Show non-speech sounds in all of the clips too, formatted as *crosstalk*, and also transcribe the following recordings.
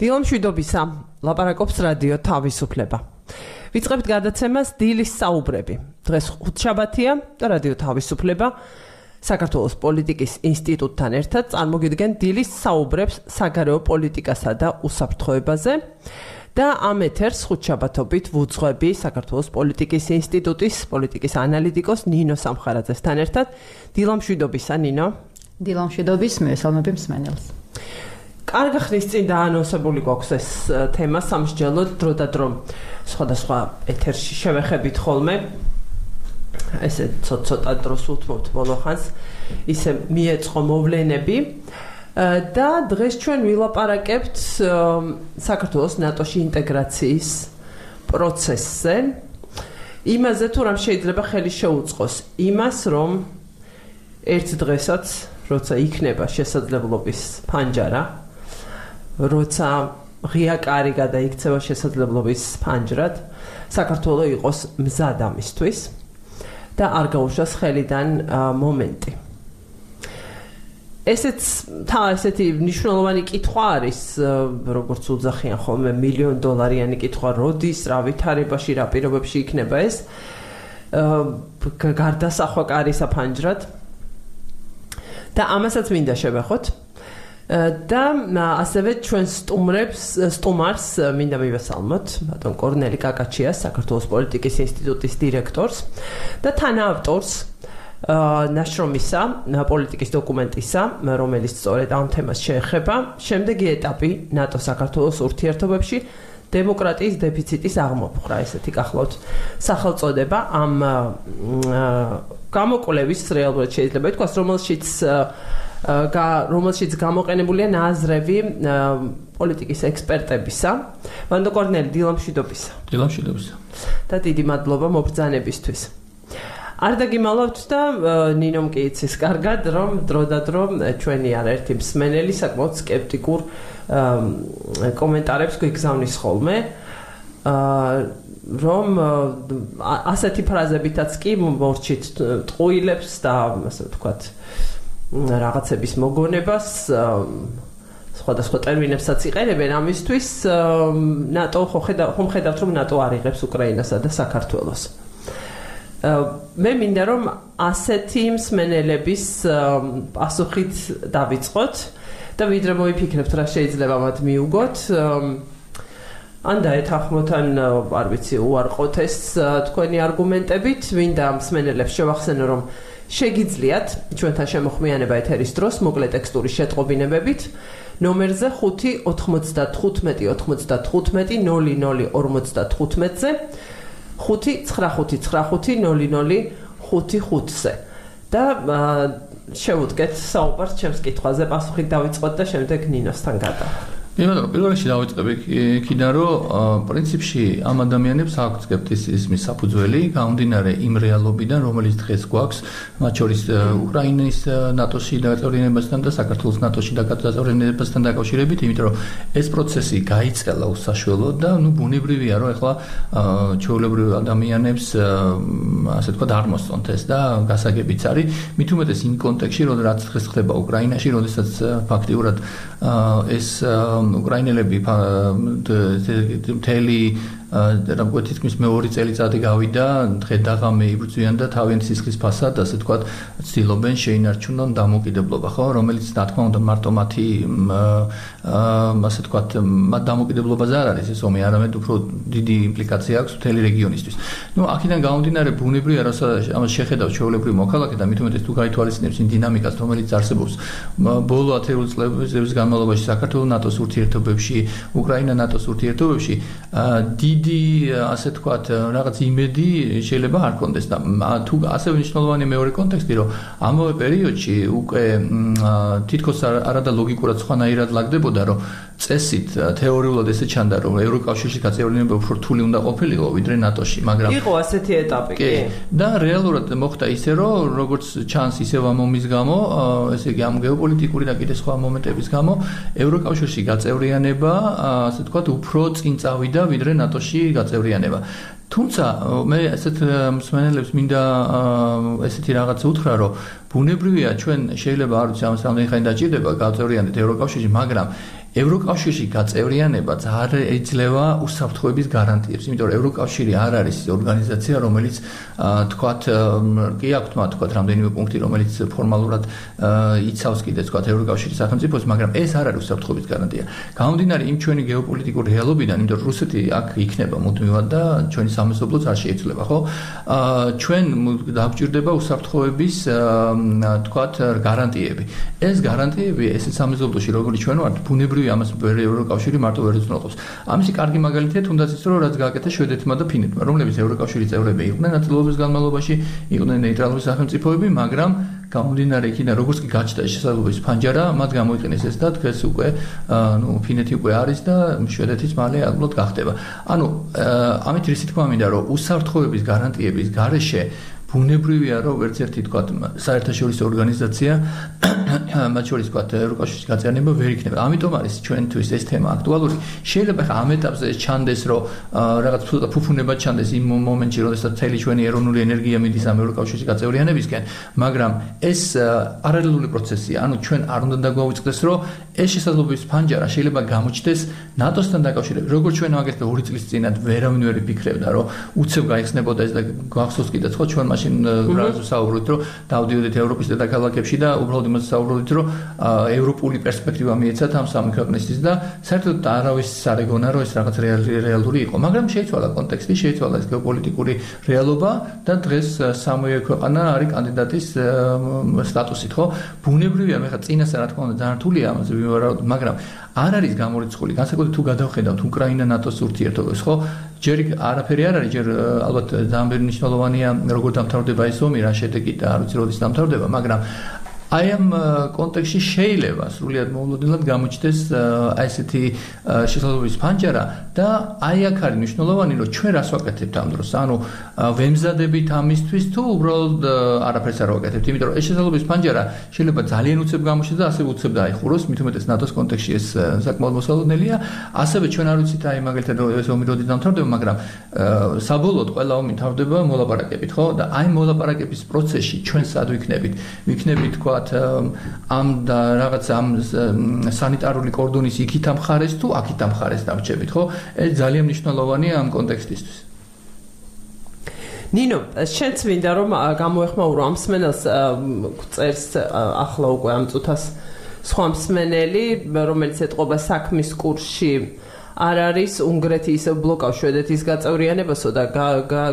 დილომშვიდობისა ლაპარაკობს რადიო თავისუფლება ვიწყებთ გადაცემას დილის საუბრები. დღეს ხუთშაბათია და რადიო თავისუფლება საქართველოს პოლიტიკის ინსტიტუტთან ერთად წარმოგიდგენ დილის საუბრებს საგარეო პოლიტიკასა და უსაფრთხოებაზე. და ამ ეთერს ხუთშაბათობით ვუძღვები საქართველოს პოლიტიკის ინსტიტუტის პოლიტიკის ანალიტიკოს ნინო სამხარაძესთან ერთად. დილომშვიდობისა ნინო. დილომშვიდობის მესალმები მსმენელს კარგი ხნის წინ დაანონსებული გვაქვს ეს თემა სამსჯელოდ დრო და დრო. სხვადასხვა ეთერში შევეხებით ხოლმე. ესე ცოტა დროს უთმობთ ბოლოხანს ისე მიეწყო მოვლენები. და დღეს ჩვენ ვილაპარაკებთ საქართველოს ნატოში ინტეგრაციის პროცესზე. იმაზე თუ რამ შეიძლება ხელი შეუწყოს. იმას რომ ერთ დღესაც როცა იქნება შესაძლებლობის ფანჯარა როცა ღია კარი გადაიქცევა შესაძლებლობის ფანჯრად, საქართველოს იყოს მზად ამისთვის და არ გაუშვას ხელიდან მომენტი. ესეც თა ესეთი მნიშვნელოვანი კითხვა არის, როგორც უძახიან ხოლმე მილიონ დოლარიანი კითხვა, როდის, რა ვითარებაში, რა პირობებში იქნება ეს? აა გარდასახვა კარისა ფანჯრად. და ამასაც მინდა შევეხოთ. და ასევე ჩვენ სტუმრებს სტუმარს მინდა მივესალმოთ ბატონ კორნელი კაკაჩიას საქართველოს პოლიტიკის ინსტიტუტის დირექტორს და თანაავტორს ნაშრომისა პოლიტიკის დოკუმენტისა რომელიც სწორედ ამ თემას შეეხება შემდეგი ეტაპი ნატო საქართველოს ურთიერთობებში დემოკრატიის დეფიციტის აღმოფხვრა. ესეთი გახლავთ სახელწოდება ამ გამოკვლევის რეალურად შეიძლება ითქვას რომელშიც რომელშიც გამოყენებულია ნაზრევი პოლიტიკის ექსპერტებისა, ვანდო კორნელი დილამშვიდობისა. დილამშვიდობისა. და დიდი მადლობა მობრძანებისთვის. არ დაგიმალავთ და ნინომ კი იცის კარგად, რომ დროდადრო ჩვენი არერთი მსმენელი საკმაოდ скеპტიკურ კომენტარებს გვიგზავნის ხოლმე. აა რომ ასეთი ფრაზებითაც კი მორჩით ტყუილებს და ასე ვთქვათ რაღაცების მოგონებას სხვადასხვა ტერმინებსაც იყენებენ ამისთვის ნატო ხომ ხედავთ რომ ნატო არ იღებს უკრაინასა და საქართველოს? მე მინდა რომ ასეთი მსმენელების პასუხით დავიწყოთ და ვიდრე მოიფიქრებთ რა შეიძლება მათ მიუგოთ. ან დაეთანხმოთ ან არ ვიცი უარყოთ ეს თქვენი არგუმენტებით. მინდა მსმენელებს შევახსენო რომ შეგიძლიათ ჩვენთან შემოხმიანება ეთერის დროს მოკლე ტექსტური შეტყობინებებით. ნომერზე 59595500055-ზე 595950055-ზე და შევუდგეთ საუბარს ჩემს კითხვაზე. პასუხი დავიწყოთ და შემდეგ ნინოსთან გადავიდეთ იმენა რომ პირველში დავიწყები იქიდან რომ პრინციპში ამ ადამიანებს აქვთ სკეპტიციზმის საფუძველი გამომდინარე იმ რეალობიდან რომელიც დღეს გვაქვს მათ შორის უკრაინის ნატოში დაწევრიანებასთან და საქართველოს ნატოში დაწევრიანებასთან დაკავშირებით იმიტომ რომ ეს პროცესი გაიწელა უსაშველოდ და ნუ ბუნებრივია რომ ეხლა ჩვეულებრივ ადამიანებს ასე თქვა არ მოსწონთ ეს და გასაგებიც არის. მით უმეტეს იმ კონტექსში რომ რაც დღეს ხდება უკრაინაში როდესაც ფაქტიურად ეს უკრაინელები მთელი რა ვქო თითქმის მეორე წელიწადი გავიდა დღე დაღამე იბრძვიან და თავიანთ სისხლის ფასად ასე თქვა ცდილობენ შეინარჩუნონ დამოუკიდებლობა ხო რომელიც რა თქმა უნდა მარტო მათი ასე თქვა მათ დამოუკიდებლობაზე არ არის. ეს ომი არამედ უფრო დიდი იმპლიკაცია აქვს მთელი რეგიონისთვის. ну აქედან გამომდინარე ბუნებრივია რომ ამას შეხედავს ჩვეულებრივი მოქალაქე და მით უმეტეს თუ გაითვალისწინებს იმ დინამიკას რომელიც არსებობს. ბოლო 10 წლების განმავლობაში საქართველოს ნატოს ურთიერთობებში უკრაინა ნატოს ურთიერთობებში დიდი დიდი ასე თქვათ რაღაც იმედი შეიძლება არ კონდეს და თუ ასე მნიშვნელოვანი მეორე კონტექსტი რომ ამავე პერიოდში უკვე თითქოს არადა ლოგიკურად სხვანაირად ლაგდებოდა რომ წესით თეორიულად ესე ჩანდა რომ ევროკავშირში გაწევრიანება უფრო რთული უნდა ყოფილიყო ვიდრე ნატოში მაგრამ იყო ასეთი ეტაპი კი და რეალურად მოხდა ისე რომ როგორც ჩანს ისევ ამ ომის გამო ესე იგი ამ გეოპოლიტიკური და კიდე სხვა მომენტების გამო ევროკავშირში გაწევრიანება ასე თქვათ უფრო წინ წავიდა ვიდრე ნატოში გაწევრიანება. თუმცა მე ესეთ მსმენელებს მინდა ესეთი რაღაც უთხრა, რომ ბუნებრივია ჩვენ შეიძლება არ ვიცი ამას რამდენი ხანი დაჭირდება გაწევრიანეთ ევროკავშირში, მაგრამ ევროკავშირში გაწევრიანება ძალიან ეძლევა უსაფრთხოების გარანტიებს, იმიტომ რომ ევროკავშირი არ არის ორგანიზაცია, რომელიც თქვათ კი აქვს თქვათ თქვათ რამდენიმე პუნქტი, რომელიც ფორმალურად იცავს კიდე თქვათ ევროკავშირის სახელმწიფოს, მაგრამ ეს არ არის უსაფრთხოების გარანტია. გამომდინარე იმ ჩვენი გეოპოლიტიკური რეალობიდან, იმიტომ რომ რუსეთი აქ იქნება მუდმივად და ჩვენი სამეზობლოც არ შეიძლება, ხო? ჩვენ დაგვჭირდება უსაფრთხოების თქვათ გარანტიები. ეს გარანტიები ეს სამეზობლოში როგორც ჩვენ ვართ, ბუნებრივი ამას ევროკავშირი მარტო ვერ უზრუნველყოფს. ამისი კარგი მაგალითია თუნდაც ის რომ რაც გააკეთა შვედეთმა და ფინეთმა, რომლებიც ევროკავშირის წევრები იყვნენ ნაწილობის განმავლობაში, იყვნენ ნეიტრალური სახელმწიფოები, მაგრამ გამომდინარე იქიდან როგორც კი გაჩნდა შესაძლებლობის ფანჯარა, მათ გამოიყენეს ეს და დღეს უკვე ნუ ფინეთი უკვე არის და შვედეთის მალე ალბათ გახდება. ანუ ამით რისი თქმა მინდა რომ უსაფრთხოების გარანტიების გარეშე ბუნებრივია რომ ვერც ერთი თქვა საერთაშორისო ორგანიზაცია *coughs* მათ შორის თქვა ევროკავშირის გაწევრიანება ვერ იქნება. ამიტომ არის ჩვენთვის ეს თემა აქტუალური. შეიძლება ხა ამ ეტაპზე ჩანდეს რომ რაღაც ფუფუნება ჩანდეს იმ მომენტში, როდესაც მთელი ჩვენი ეროვნული ენერგია მიდის ამ ევროკავშირის გაწევრიანებისკენ, მაგრამ ეს პარალელური პროცესია. ანუ ჩვენ არ უნდა დაგვაუწყდეს რომ ეს შესაძლებლობის ფანჯარა შეიძლება გამოჩნდეს ნატოსთან დაკავშირებით. როგორც ჩვენ მაგეთ ორი წლის წინათ ვერავინ ვერ იფიქრებდა რომ უცებ გაიხსნებოდა ეს და გახსოვს კიდეც ხო ჩვენ მაშინ რაზო საუბრობთ რომ დავდიოდეთ ევროპის დედაქალაქებში და უბრალოდ იმას საუბრობთ რომ ევროპული პერსპექტივა მიეცათ ამ სამი ქვეყნისთვის და საერთოდ არავის სარეგონა რომ ეს რაღაც რეალური იყო. მაგრამ შეიცვალა კონტექსტი შეიცვალა ეს გეოპოლიტიკური რეალობა და დღეს სამივე ქვეყანა არის კანდიდატის სტატუსით ხო? ბუნებრივია მე ხა წინასე რა თქმა უნდა ძალიან რთულია ამაზე ვიმეორებოდ მაგრამ არ არის გამორიცხული. განსაკუთრებით თუ გადავხედავთ უკრაინა ნატოს ურთიერთობებს ხო? ჯერ არაფერი არ არის? ჯერ ალბათ ძალიან მნიშვნელოვანია როგორ დამთავრდება ეს ომი რა შედეგი და არ ვიცი როდის დამთავრდება მაგრამ აი ამ კონტექსტში შეიძლება სრულიად მოულოდნელად გამოჩნდეს აი ესეთი შესაძლებლობის ფანჯარა და აი აქ არის მნიშვნელოვანი რომ ჩვენ რას ვაკეთებთ ამ დროს? ანუ ვემზადებით ამისთვის თუ უბრალოდ არაფერს არ ვაკეთებთ? იმიტომ რომ ეს შესაძლებლობის ფანჯარა შეიძლება ძალიან უცებ გამოჩნდეს და ასევე უცებ დაიხუროს. მით უმეტეს ნატოს კონტექსტში ეს საკმაოდ მოსალოდნელია. ასევე ჩვენ არ ვიცით აი მაგალითად ეს ომი როდის დამთავრდება მაგრამ საბოლოოდ ყველა ომი თავდება მოლაპარაკებით ხო? და აი მოლაპარაკების პროცესში ჩვენ სად ვიქნებით? ვიქნებით თქვა ვთქვათ ამ რაღაც ამ სანიტარული კორდონის იქით ამ ხარეს თუ აქით ამ ხარეს დამჭებით ხო? ეს ძალიან მნიშვნელოვანია ამ კონტექსტისთვის. ნინო შენც მინდა რომ გამოეხმაურო ამ სმენელს წერს ახლა უკვე ამ წუთას სხვა მსმენელი რომელიც ეთყობა საქმის კურსში არ არის უნგრეთის ბლოკავ შვედეთის გაწევრიანებასო და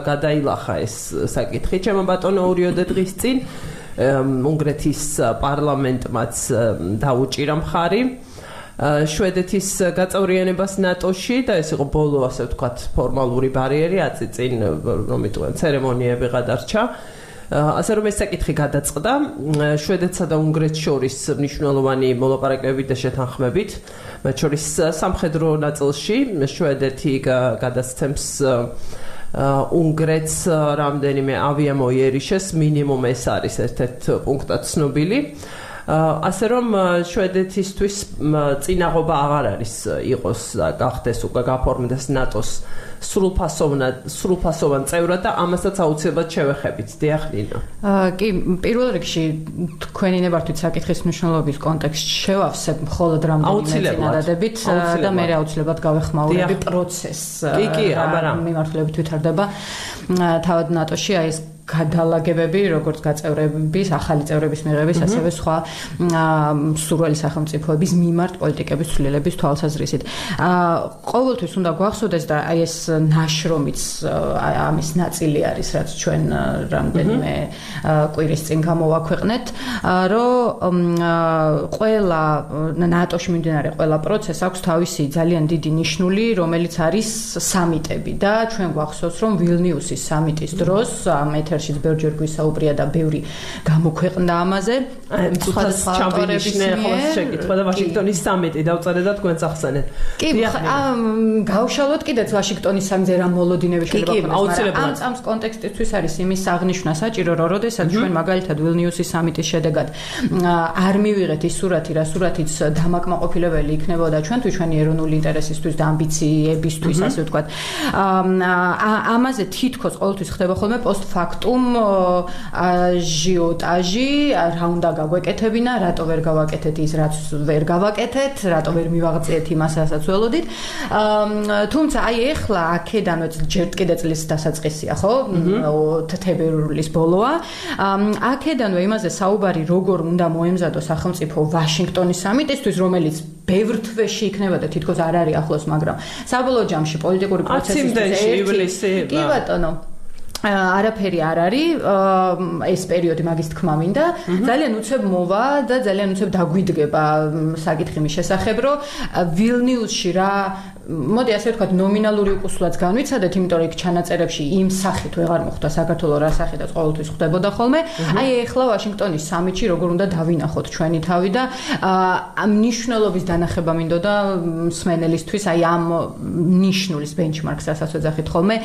გადაილახა ეს საკითხი. ჩემო ბატონო ორიოდე დღის წინ უნგრეთის პარლამენტმაც დაუჭირა მხარი. შვედეთის გაწევრიანებას ნატოში და ეს იყო ბოლო ასე ვთქვათ ფორმალური ბარიერი აწი წინ რომ იტყვიან ცერემონიები გადარჩა. ასე რომ ეს საკითხი გადაწყდა. შვედეთსა და უნგრეთს შორის მნიშვნელოვანი მოლაპარაკებები და შეთანხმებით მათ შორის სამხედრო ნაწილში შვედეთი გადასცემს უნგრეთს რამდენიმე ავიამოიერიშეს მინიმუმ ეს არის ერთ-ერთ პუნქტად ცნობილი ასე რომ შვედეთისთვის წინაღობა აღარ არის იყოს გახდეს უკვე გაფორმდეს ნატოს სრულფასოვნად სრულფასოვან წევრად და ამასაც აუცილებლად შევეხებით. დიახნინო. აა კი, პირველ რიგში თქვენი ნებართვით საკითხის მნიშვნელობის კონტექსტში შევავსებ მხოლოდ რამდენიმე წინადადებით და მე აუცილებლად გავეხმაურები პროცესს. კი, კი, აბარა მიმართულებით ვითარდება. თავად ნატოში აი ეს გადალაგებები, როგორც გაწევრების, ახალი წევრების მიღების, ასევე სხვა სურველი სახელმწიფოების მიმართ პოლიტიკების ცვლილების თვალსაზრისით. აა ყოველთვის უნდა გვახსოვდეს და აი ეს ნაშრომიც ამის ნაწილი არის, რაც ჩვენ რამდენიმე კვირის წინ გამოვაქვეყნეთ, რომ ყველა ნატოში მიმდინარე ყველა პროცესს აქვს თავისი ძალიან დიდი ნიშნული, რომელიც არის სამიტები და ჩვენ გვახსოვს, რომ ვილნიუსის სამიტის დროს ამ ეთერ ეთერშიც ბევრჯერ გვისაუბრია და ბევრი გამოქვეყნდა ამაზე. სხვადასხვა ჩამბერების ნეხოს შეკითხვა და ვაშინგტონის სამიტი დავწერე და თქვენ ახსენეთ. კი, გავშალოთ კიდეც ვაშინგტონის სამიტზე რა მოლოდინები შეიძლება აუცილებლად. ამ წამს კონტექსტისთვის არის იმის აღნიშვნა საჭირო, რომ როდესაც ჩვენ მაგალითად ვილნიუსის სამიტის შედეგად არ მივიღეთ ის სურათი, რა სურათიც დამაკმაყოფილებელი იქნებოდა ჩვენთვის ჩვენი ეროვნული ინტერესისთვის და ამბიციებისთვის, ასე ვთქვათ. ამაზე თითქოს ყოველთვის ხდება ხოლმე პოსტფაქტუ პოსტუმ აჟიოტაჟი რა უნდა გაგვეკეთებინა, რატო ვერ გავაკეთეთ ის, რაც ვერ გავაკეთეთ, რატო ვერ მივაღწიეთ იმას, რასაც ველოდით. თუმცა აი ეხლა აქედანვე ჯერ კიდე წლის დასაწყისია, ხო? თებერვლის ბოლოა. აქედანვე იმაზე საუბარი როგორ უნდა მოემზადოს სახელმწიფო ვაშინგტონის სამიტისთვის, რომელიც ბევრ თვეში იქნება და თითქოს არ არის ახლოს, მაგრამ საბოლოო ჯამში პოლიტიკური პროცესის ივლისი. კი ბატონო. არაფერი არ არის. ეს პერიოდი მაგის თქმა მინდა. ძალიან უცებ მოვა და ძალიან უცებ დაგვიდგება საკითხი მის შესახებ რომ ვილნიუსში რა მოდი ასე ვთქვათ ნომინალური უკუსლაც განვიცადეთ, იმიტომ რომ იქ ჩანაწერებში იმ სახით ვეღარ მოხდა საქართველოს რა სახითაც ყოველთვის ხდებოდა ხოლმე. აი ეხლა ვაშინგტონის სამიტში როგორ უნდა დავინახოთ ჩვენი თავი და ამ ნიშნულობის დანახება მინდოდა სმენელისთვის, აი ამ ნიშნულის ბენჩმარკს რასაც ეძახით ხოლმე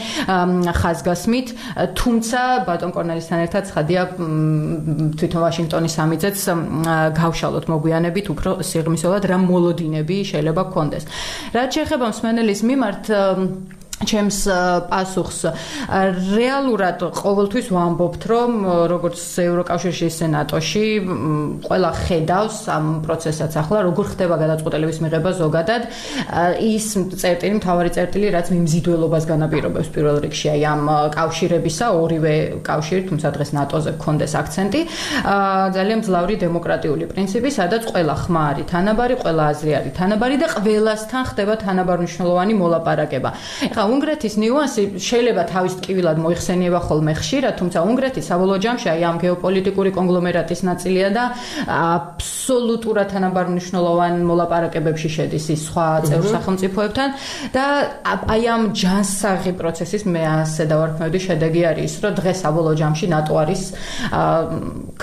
ხაზგასმით, თუმცა ბატონ კორნელისთან ერთად ცხადია თვითონ ვაშინგტონის სამიტზეც გავშალოთ მოგვიანებით უფრო სიღრმისეულად რა მოლოდინები შეიძლება გქონდეს. რაც შეეხება მსმენელის მიმართ ჩემს პასუხს. რეალურად ყოველთვის ვამბობთ რომ როგორც ევროკავშირში ისე ნატოში ყველა ხედავს ამ პროცესსაც. ახლა როგორ ხდება გადაწყვეტილების მიღება ზოგადად? ის წერტილი მთავარი წერტილი რაც მიმზიდველობას განაპირობებს პირველ რიგში აი ამ კავშირებისა ორივე კავშირი თუმცა დღეს ნატოზე გქონდეს აქცენტი. ძალიან მძლავრი დემოკრატიული პრინციპი სადაც ყველა ხმა არის თანაბარი ყველა აზრი არის თანაბარი და ყველასთან ხდება თანაბარნიშნულოვანი მოლაპარაკება. ეხლა უნგრეთის ნიუანსი შეიძლება თავის ტკივილად მოიხსენიება ხოლმე ხშირად, თუმცა უნგრეთი საბოლოო ჯამში აი ამ გეოპოლიტიკური კონგლომერატის ნაწილია და აბსოლუტურად თანაბარ მნიშვნელოვან მოლაპარაკებებში შედის ის სხვა წევრ სახელმწიფოებთან. და აი ამ ჯანსაღი პროცესის მე ასე დავარქმევდი შედეგი არის ის, რომ დღეს საბოლოო ჯამში ნატო არის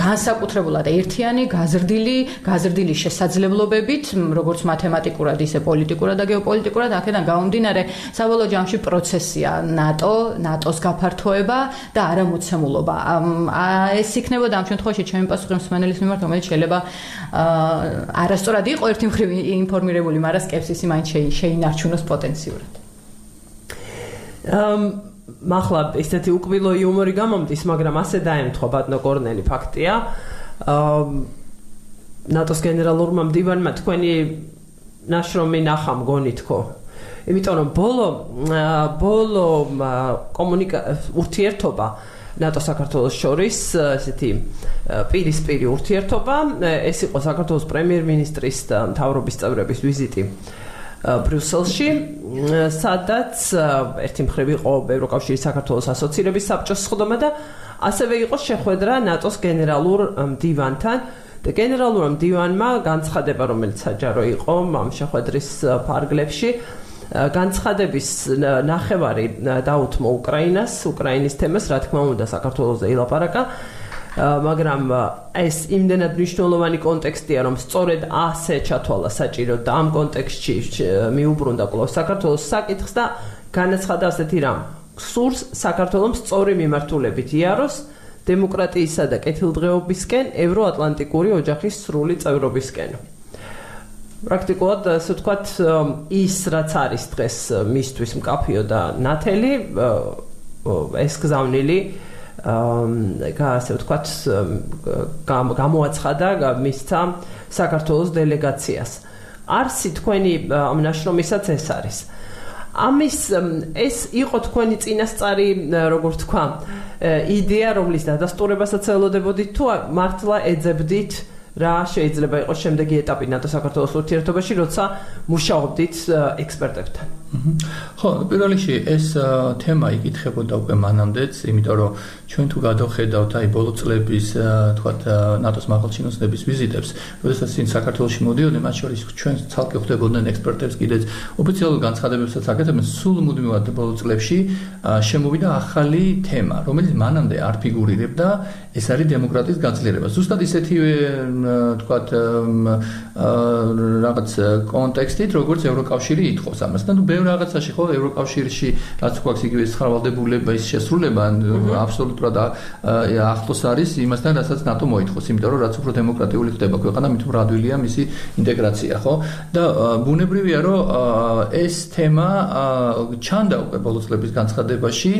განსაკუთრებულად ერთიანი, გაზრდილი, გაზრდილი შესაძლებლობებით, როგორც მათემატიკურად, ისე პოლიტიკურად და გეოპოლიტიკურად, აქედან გამომდინარე საბოლოო ჯამში პროცესია ნატო, ნატოს გაფართოება და არამოცემულობა. ეს იქნებოდა ამ შემთხვევაში ჩემი პასუხი მსმენელის მიმართ, რომელიც შეიძლება არასწორად იყო ერთი მხრივ ინფორმირებული, მაგრამ სკეპსისი მაინც შეინარჩუნოს პოტენციურად. ამ მახლა ესეთი უკბილო იუმორი გამომდის, მაგრამ ასე დაემთხვა ბატონო კორნელი ფაქტია. ამ ნატოს გენერალურმა მდივანმა თქვენი ნაშრომი ნახა მგონი თქო იმიტომ რომ ბოლო ბოლო კომუნიკა ურთიერთობა ნატო საქართველოს შორის ესეთი პირისპირი ურთიერთობა ეს იყო საქართველოს პრემიერ-მინისტრის და მთავრობის წევრების ვიზიტი ბრიუსელში სადაც ერთი მხრივ იყო ევროკავშირის საქართველოს ასოცირების საბჭოს სხდომა და ასევე იყო შეხვედრა ნატოს გენერალურ მდივანთან და გენერალურ მდივანმა განცხადება რომელიც საჯარო იყო ამ შეხვედრის ფარგლებში განცხადების ნახევარი დაუთმო უკრაინას, უკრაინის თემას, რა თქმა უნდა, საქართველოს ელაპარაკა. მაგრამ ეს იმდენად მნიშვნელოვანი კონტექსტია, რომ სწორედ ასე ჩათვალა საჭირო და ამ კონტექსტში მიუბრუნდა კლოს საქართველოს საკითხს და განაცხადა ასეთი რამ. სურს საქართველოს სწორი მიმართულებით იაროს დემოკრატიისა და კეთილდღეობისკენ ევროატლანტიკური ოჯახის სრული წევრობისკენ. პრაქტიკულად ასე ვთქვათ ის რაც არის დღეს მისთვის მკაფიო და ნათელი ეს გზავნილი აა ასე ვთქვათ გამოაცხადა მისცა საქართველოს დელეგაციას. არსი თქვენი ამ ნაშრომისაც ეს არის. ამის ეს იყო თქვენი წინასწარი როგორ თქვა იდეა რომლის დადასტურებასაც ელოდებოდით თუ მართლა ეძებდით რა შეიძლება იყოს შემდეგი ეტაპი ნატო საქართველოს ურთიერთობაში, როცა მუშაობდით ექსპერტებთან? ხო, პირველ რიგში ეს თემა იკითხებოდა უკვე მანამდეც, იმიტომ რომ ჩვენ თუ გადავხედავთ აი ბოლო წლების თქვა ნატოს მაღალჩინოსნების ვიზიტებს, როდესაც წინ საქართველოში მოდიოდნენ, მათ შორის ჩვენ ცალკე ხვდებოდნენ ექსპერტებს კიდეც ოფიციალურ განცხადებებსაც აკეთებდნენ, სულ მუდმივად ბოლო წლებში შემოვიდა ახალი თემა, რომელიც მანამდე არ ფიგურირებდა, ეს არის დემოკრატიის გაძლიერება. ზუსტად ისეთივე თქვა რაღაც კონტექსტით, როგორც ევროკავშირი ითხოვს ამას და ნუ ბევრ რაღაცაში ხო ევროკავშირში რაც გვაქვს იგივე სხავალდებულება ის შესრულება აბსოლუტურად ახლოს არის იმასთან რასაც ნატო მოითხოვს იმიტომ რომ რაც უფრო დემოკრატიული ხდება ქვეყანა მით უფრო ადვილია მისი ინტეგრაცია ხო? და ბუნებრივია რომ ეს თემა ჩანდა უკვე ბოლო წლების განცხადებაში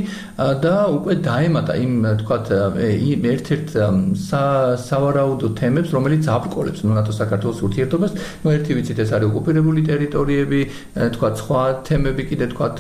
და უკვე დაემატა იმ თქვათ იმ ერთ-ერთ სავარაუდო თემებს რომელიც აბკოლებს ნატო საქართველოს ურთიერთობას. ნუ ერთი ვიცით ეს არის ოკუპირებული ტერიტორიები თქვათ სხვა თემები კიდე თქვათ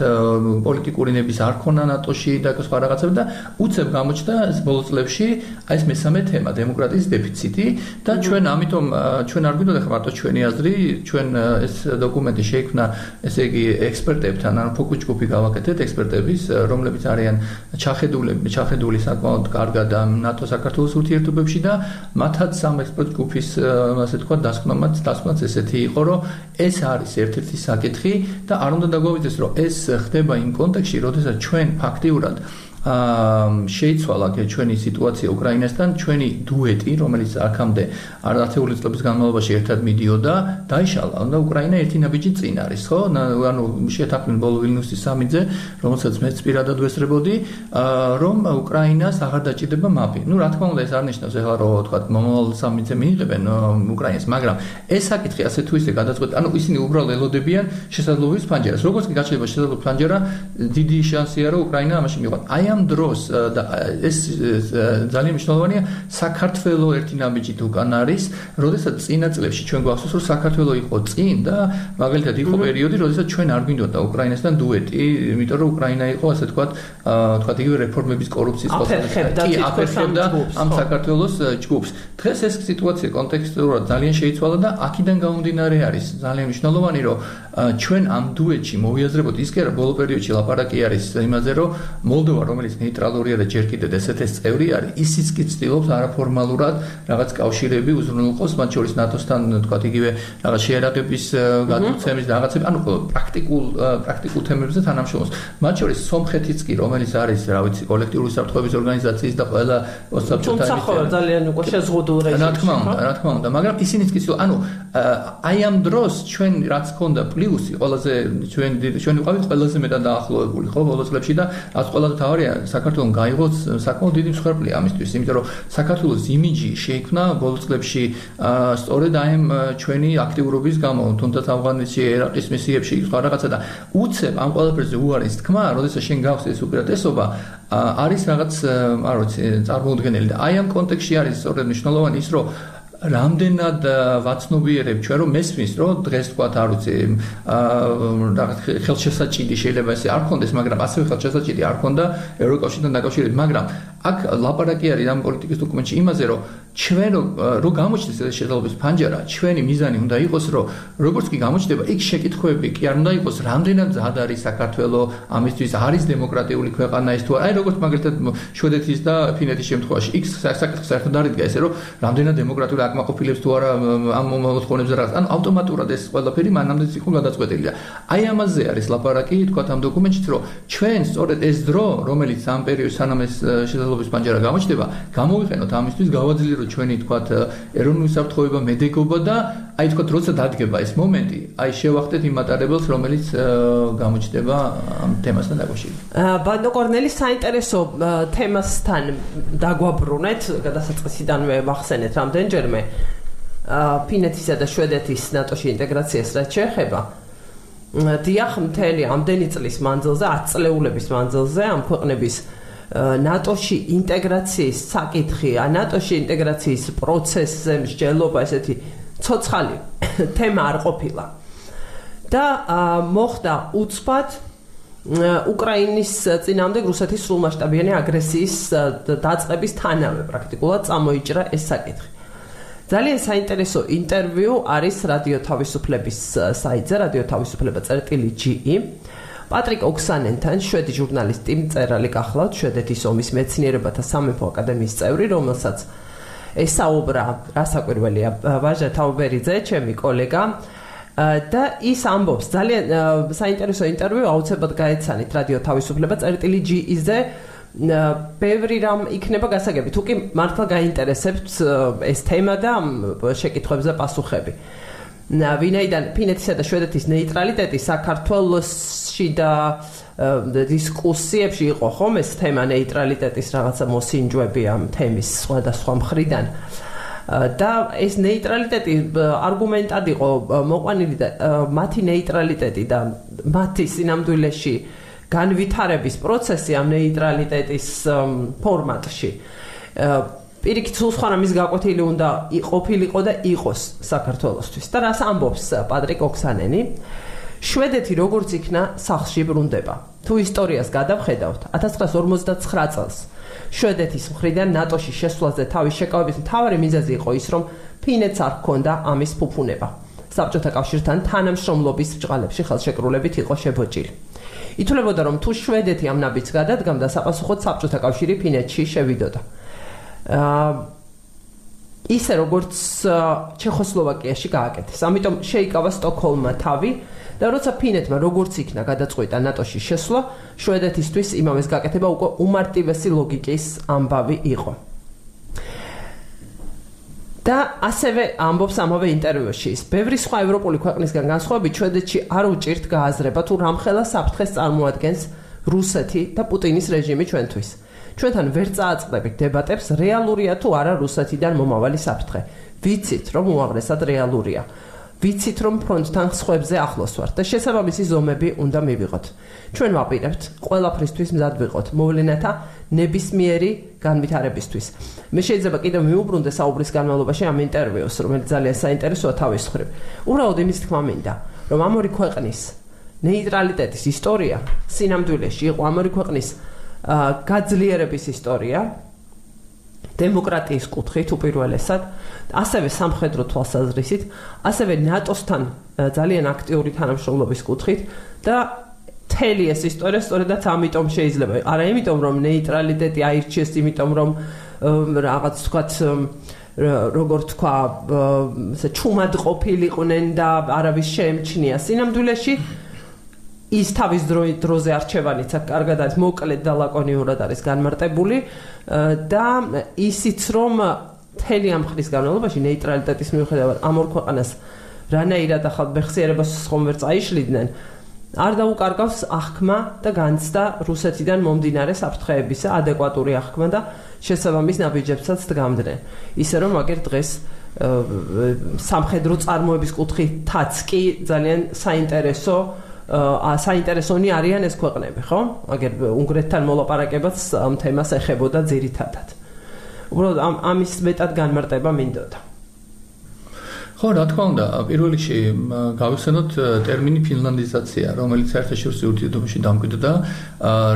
პოლიტიკური ნების არ ქონა ნატოში და სხვა რაღაცები და უცებ გამოჩნდა ბოლო წლებში აი ეს მესამე თემა დემოკრატიის დეფიციტი. და ჩვენ ამიტომ ჩვენ არ გვინდოდა ხა მარტო ჩვენი აზრი ჩვენ ეს დოკუმენტი შეიქმნა ესე იგი ექსპერტებთან ან ფოკუს ჯგუფი გავაკეთეთ ექსპერტების რომლებიც არიან ჩახედულები ჩახედული საკმაოდ კარგად ნატო საქართველოს ურთიერთობებში და მათაც სამ ექსპერტ ჯგუფის ასე თქვა დასკვნამაც დასკვნაც ესეთი იყო რომ ეს არის ერთ-ერთი საკითხი და არ უნდა დაგვავითეს რომ ეს ხდება იმ კონტექსში როდესაც ჩვენ ფაქტიურად შეიცვალა ჩვენი სიტუაცია უკრაინასთან, ჩვენი დუეტი, რომელიც აქამდე არათეული წლების განმავლობაში ერთად მიდიოდა, დაიშალა. და უკრაინა ერთი ნაბიჯი წინ არის, ხო? ანუ შეთანხმდნენ ბოლო ვილნიუსის სამიძე, რომელსაც მეც პირადად ვესწრებოდი, რომ უკრაინას აღარ დაჭირდება მაპი. ნუ რა თქმა უნდა ეს არ ნიშნავს ეხლა რომ თქვა მომავალ სამიძე მიიღებენ უკრაინას, მაგრამ ეს საკითხი ასე თუ ისე გადაწყვეტ, ანუ ისინი უბრალოდ ელოდებიან შესაძლებლობის ფანჯერას. როგორც კი გაჩნდება შესაძლებლობის ფანჯერა, დიდი შანსია რომ უკრაინა ამაში მიიღოს. აი აი ამ დროს და ეს ძალიან მნიშვნელოვანია საქართველო ერთი ნაბიჯით უკან არის, როდესაც წინა წლებში ჩვენ გვახსოვს, რომ საქართველო იყო წინ და მაგალითად იყო პერიოდი, როდესაც ჩვენ არ გვინდოდა უკრაინასთან დუეტი, იმიტომ რომ უკრაინა იყო ასე თქვა, თქვა იგივე რეფორმების კორუფციის ყოფნა. კი, აფერხებდა ამ საქართველოს ჯგუფს. დღეს ეს სიტუაცია კონტექსტურად ძალიან შეიცვალა და აქედან გამომდინარე არის ძალიან მნიშვნელოვანი, რომ ჩვენ ამ დუეტში მოვიაზრებოთ ის კი არა ბოლო პერიოდში ლაპარაკი არის იმაზე, რომ მოლდოვა რომელიც ნეიტრალურია და ჯერ კიდევ ესეთეს წევრი არის ისიც კი ცდილობს არაფორმალურად რაღაც კავშირები უზრუნველყოს მათ შორის ნატოსთან თქვა იგივე რაღაც შეერაგების გადაცემის და რაღაცები ანუ პრაქტიკულ პრაქტიკულ თემებზე თანამშრომლობს. მათ შორის სომხეთიც კი რომელიც არის რა ვიცი კოლექტიური საფრთხეების ორგანიზაციის და ყველა ოსაბჭოთა თუმცა ხო ძალიან უკვე შეზღუდულ რეჟიმში რა თქმა უნდა რა თქმა უნდა მაგრამ ისინიც კი ანუ აი ამ დროს ჩვენ რაც ქონდა პლუსი ყველაზე ჩვენ ჩვენ ვიყავით ყველაზე მეტად დაახლოებული ხო ბოლო წლებში და რაც ყველაზე თავარია საქართველოს გაიღოს საკმაოდ დიდი მსხვერპლი ამისთვის იმიტომ რომ საქართველოს იმიჯი შეიქმნა ბოლო წლებში სწორედ აი ამ ჩვენი აქტიურობის გამო თუნდაც ავღანეთში ერაყის მისიებში სხვა რაღაცა და უცებ ამ ყველაფერზე უარის თქმა როდესაც შენ გავს ეს უპირატესობა არის რაღაც არ ვიცი წარმოუდგენელი და აი ამ კონტექსში არის სწორედ მნიშვნელოვანი ის რომ რამდენად ვაცნობიერებ ჩვენ რომ მესმის რომ დღეს თქვა არ ვიცი რაღაც ხელშესაჭიდი შეიძლება ესე არ ქონდეს მაგრამ ასევე ხელშესაჭიდი არ ქონდა ევროკავშირთან დაკავშირებით. მაგრამ აქ ლაპარაკი არის ამ პოლიტიკის დოკუმენტში იმაზე რომ ჩვენ რო გამოჩნდეს ეს შეძლების ფანჯარა ჩვენი მიზანი უნდა იყოს რომ როგორც კი გამოჩნდება იქ შეკითხვები კი არ უნდა იყოს რამდენად ზად არის საქართველოს ამისთვის არის დემოკრატიული ქვეყანა ის თუ აი როგორც მაგალითად შვედეთის და ფინეთის შემთხვევაში იქ საკითხი საერთოდ არ იდგა ესე რომ რამდენად დემოკრატიული აკმაყოფილებს თუ არა ამ მოთხოვნებზე რაღაც ან ავტომატურად ეს ყველაფერი მანამდეც იყო გადაწყვეტილი და აი ამაზე არის ლაპარაკი თქვა ამ დოკუმენტში რომ ჩვენ სწორედ ეს დრო რომელიც ამ პერიოდში სანამ ეს შესაძლებლობის პანჯარა გამოჩნდება გამოვიყენოთ ამისთვის გავაძლიეროთ ჩვენი თქვა ეროვნული საფრთხეობა მედეგობა და აი თქვა როცა დადგება ეს მომენტი აი შევახდეთ იმ მატარებელს რომელიც გამოჩნდება ამ თემასთან დაკავშირებით. ბანდო კორნელის საინტერესო თემასთან დაგვაბრუნეთ გადასაწყისიდანვე ვახსენეთ რამდენჯერმე. ფინეთისა და შვედეთის ნატოში ინტეგრაციას რაც შეეხება. დიახ მთელი ამდენი წლის მანძილზე 10 წლეულების მანძილზე ამ ქვეყნების ნატოში ინტეგრაციის საკითხი, ნატოში ინტეგრაციის პროცესზე მსჯელობა ესეთი ცოცხალი *coughs* თემა არ ყოფილა. და მოხდა უცბად უკრაინის წინამდე რუსეთის სრულმასშტაბიანი აგრესიის დაწყების თანავე პრაქტიკულად წამოიჭრა ეს საკითხი. ძალიან საინტერესო ინტერვიუ არის რადიო თავისუფლების საიტზე, რადიო თავისუფლება წერტილი GE. პატრიკ ოქსანენთან, შვედი ჟურნალისტი, მწერალი გახლავთ, შვედეთის ომის მეცნიერებათა სამეფო აკადემიის წევრი, რომელსაც ესაუბრა რასაკვირველია ვაჟა თაუბერიძე, ჩემი კოლეგა. და ის ამბობს ძალიან საინტერესო ინტერვიუ აუცილებლად გაეცანით რადიო თავისუფლება წერტილი GE-ზე. ბევრი რამ იქნება გასაგები. თუ კი მართლა გაინტერესებთ ეს თემა და შეკითხვებზე პასუხები. ვინაიდან ფინეთისა და შვედეთის ნეიტრალიტეტი საქართველოს სახლში და დისკუსიებში იყო ხომ ეს თემა ნეიტრალიტეტის რაღაცა მოსინჯვები ამ თემის სხვადასხვა მხრიდან. და ეს ნეიტრალიტეტი არგუმენტად იყო მოყვანილი და მათი ნეიტრალიტეტი და მათი სინამდვილეში განვითარების პროცესი ამ ნეიტრალიტეტის ფორმატში პირიქით სულ სხვა რამის გაკვეთილი უნდა იყოფილიყო და იყოს საქართველოსთვის. და რას ამბობს პატრიკ ოქსანენი? შვედეთი როგორც იქნა სახში ბრუნდება. თუ ისტორიას გადავხედავთ, 1959 წელს შვედეთის მხრიდან ნატოში შესვლაზე თავის შეკავების მთავარი მიზეზი იყო ის, რომ ფინეთს არ ჰქონდა ამის ფუფუნება. საბჭოთა კავშირთან თანამშრომლობის ბჭყალებში ხელშეკრულებით იყო შებოჭილი. ითვლებოდა, რომ თუ შვედეთი ამ ნაბიჯს გადადგამდა, საპასუხოდ საბჭოთა კავშირი ფინეთში შევიდოდა. ისე როგორც ჩეხოსლოვაკიაში გააკეთეს. ამიტომ შეიკავა სტოკჰოლმმა თავი და როცა ფინეთმა როგორც იქნა გადაწყვეტა ნატოში შესვლა, შვედეთისთვის იმავეს გაკეთება უკვე უმარტივესი ლოგიკის ამბავი იყო. და ასევე ამბობს ამავე ინტერვიუში ის, ბევრი სხვა ევროპული ქვეყნისგან განსხვავებით, შვედეთში არ უჭირთ გააზრება თუ რამხელა საფრთხეს წარმოადგენს რუსეთი და პუტინის რეჟიმი ჩვენთვის. ჩვენთან ვერ წააწყდებით დებატებს, რეალურია თუ არა რუსეთიდან მომავალი საფრთხე. ვიცით, რომ უაღრესად რეალურია. ვიცით რომ ფრონტთან ხსხვებზე ახლოს ვართ და შესაბამისი ზომები უნდა მივიღოთ. ჩვენ ვაპირებთ ყველაფრისთვის მზად ვიყოთ მოვლენათა ნებისმიერი განვითარებისთვის. მე შეიძლება კიდევ მიუბრუნდე საუბრის განმავლობაში ამ ინტერვიუს, რომელიც ძალიან საინტერესოა თავის მხრივ. უბრალოდ იმის თქმა მინდა, რომ ამ ორი ქვეყნის ნეიტრალიტეტის ისტორია სინამდვილეში იყო ამ ორი ქვეყნის გაძლიერების ისტორია დემოკრატიის კუთხით უპირველესად, ასევე სამხედრო თვალსაზრისით, ასევე ნატოსთან ძალიან აქტიური თანამშრომლობის კუთხით და თელი ეს ისტორია სწორედაც ამიტომ შეიძლება. არა იმიტომ რომ ნეიტრალიტეტი აირჩიეს, იმიტომ რომ რაღაც თქვათ როგორ თქვა, ესე ჩუმად ყოფილიყვნენ და არავის შეემჩნია. სინამდვილეში ის თავის დროზე არჩევანიც კარგად არის მოკლედ და ლაკონიურად არის განმარტებული და ისიც რომ თელი ამ ხრის განმავლობაში ნეიტრალიტეტის მიუხედავად ამ ორ ქვეყანას რანაირად ახალ ბეხსიერებას ხომ ვერ წაიშლიდნენ არ დაუკარგავს აღქმა და განცდა რუსეთიდან მომდინარე საფრთხეებისა ადეკვატური აღქმა და შესაბამის ნაბიჯებსაც დგამდნენ. ისე რომ აგერ დღეს სამხედრო წარმოების კუთხითაც კი ძალიან საინტერესო აა საინტერესონი არიან ეს ქვეყნები, ხო? აგერ უნგრეთთან მოლაპარაკებაც ამ თემას ეხებოდა ძირითადად. უბრალოდ ამ ამის მეტად განმარტება მინდოდა. ხო, რა თქმა უნდა, პირველ რიგში გავიხსენოთ ტერმინი ფინლანდიზაცია, რომელიც საერთაშორისო ურთიერთობებში დამკვიდრდა.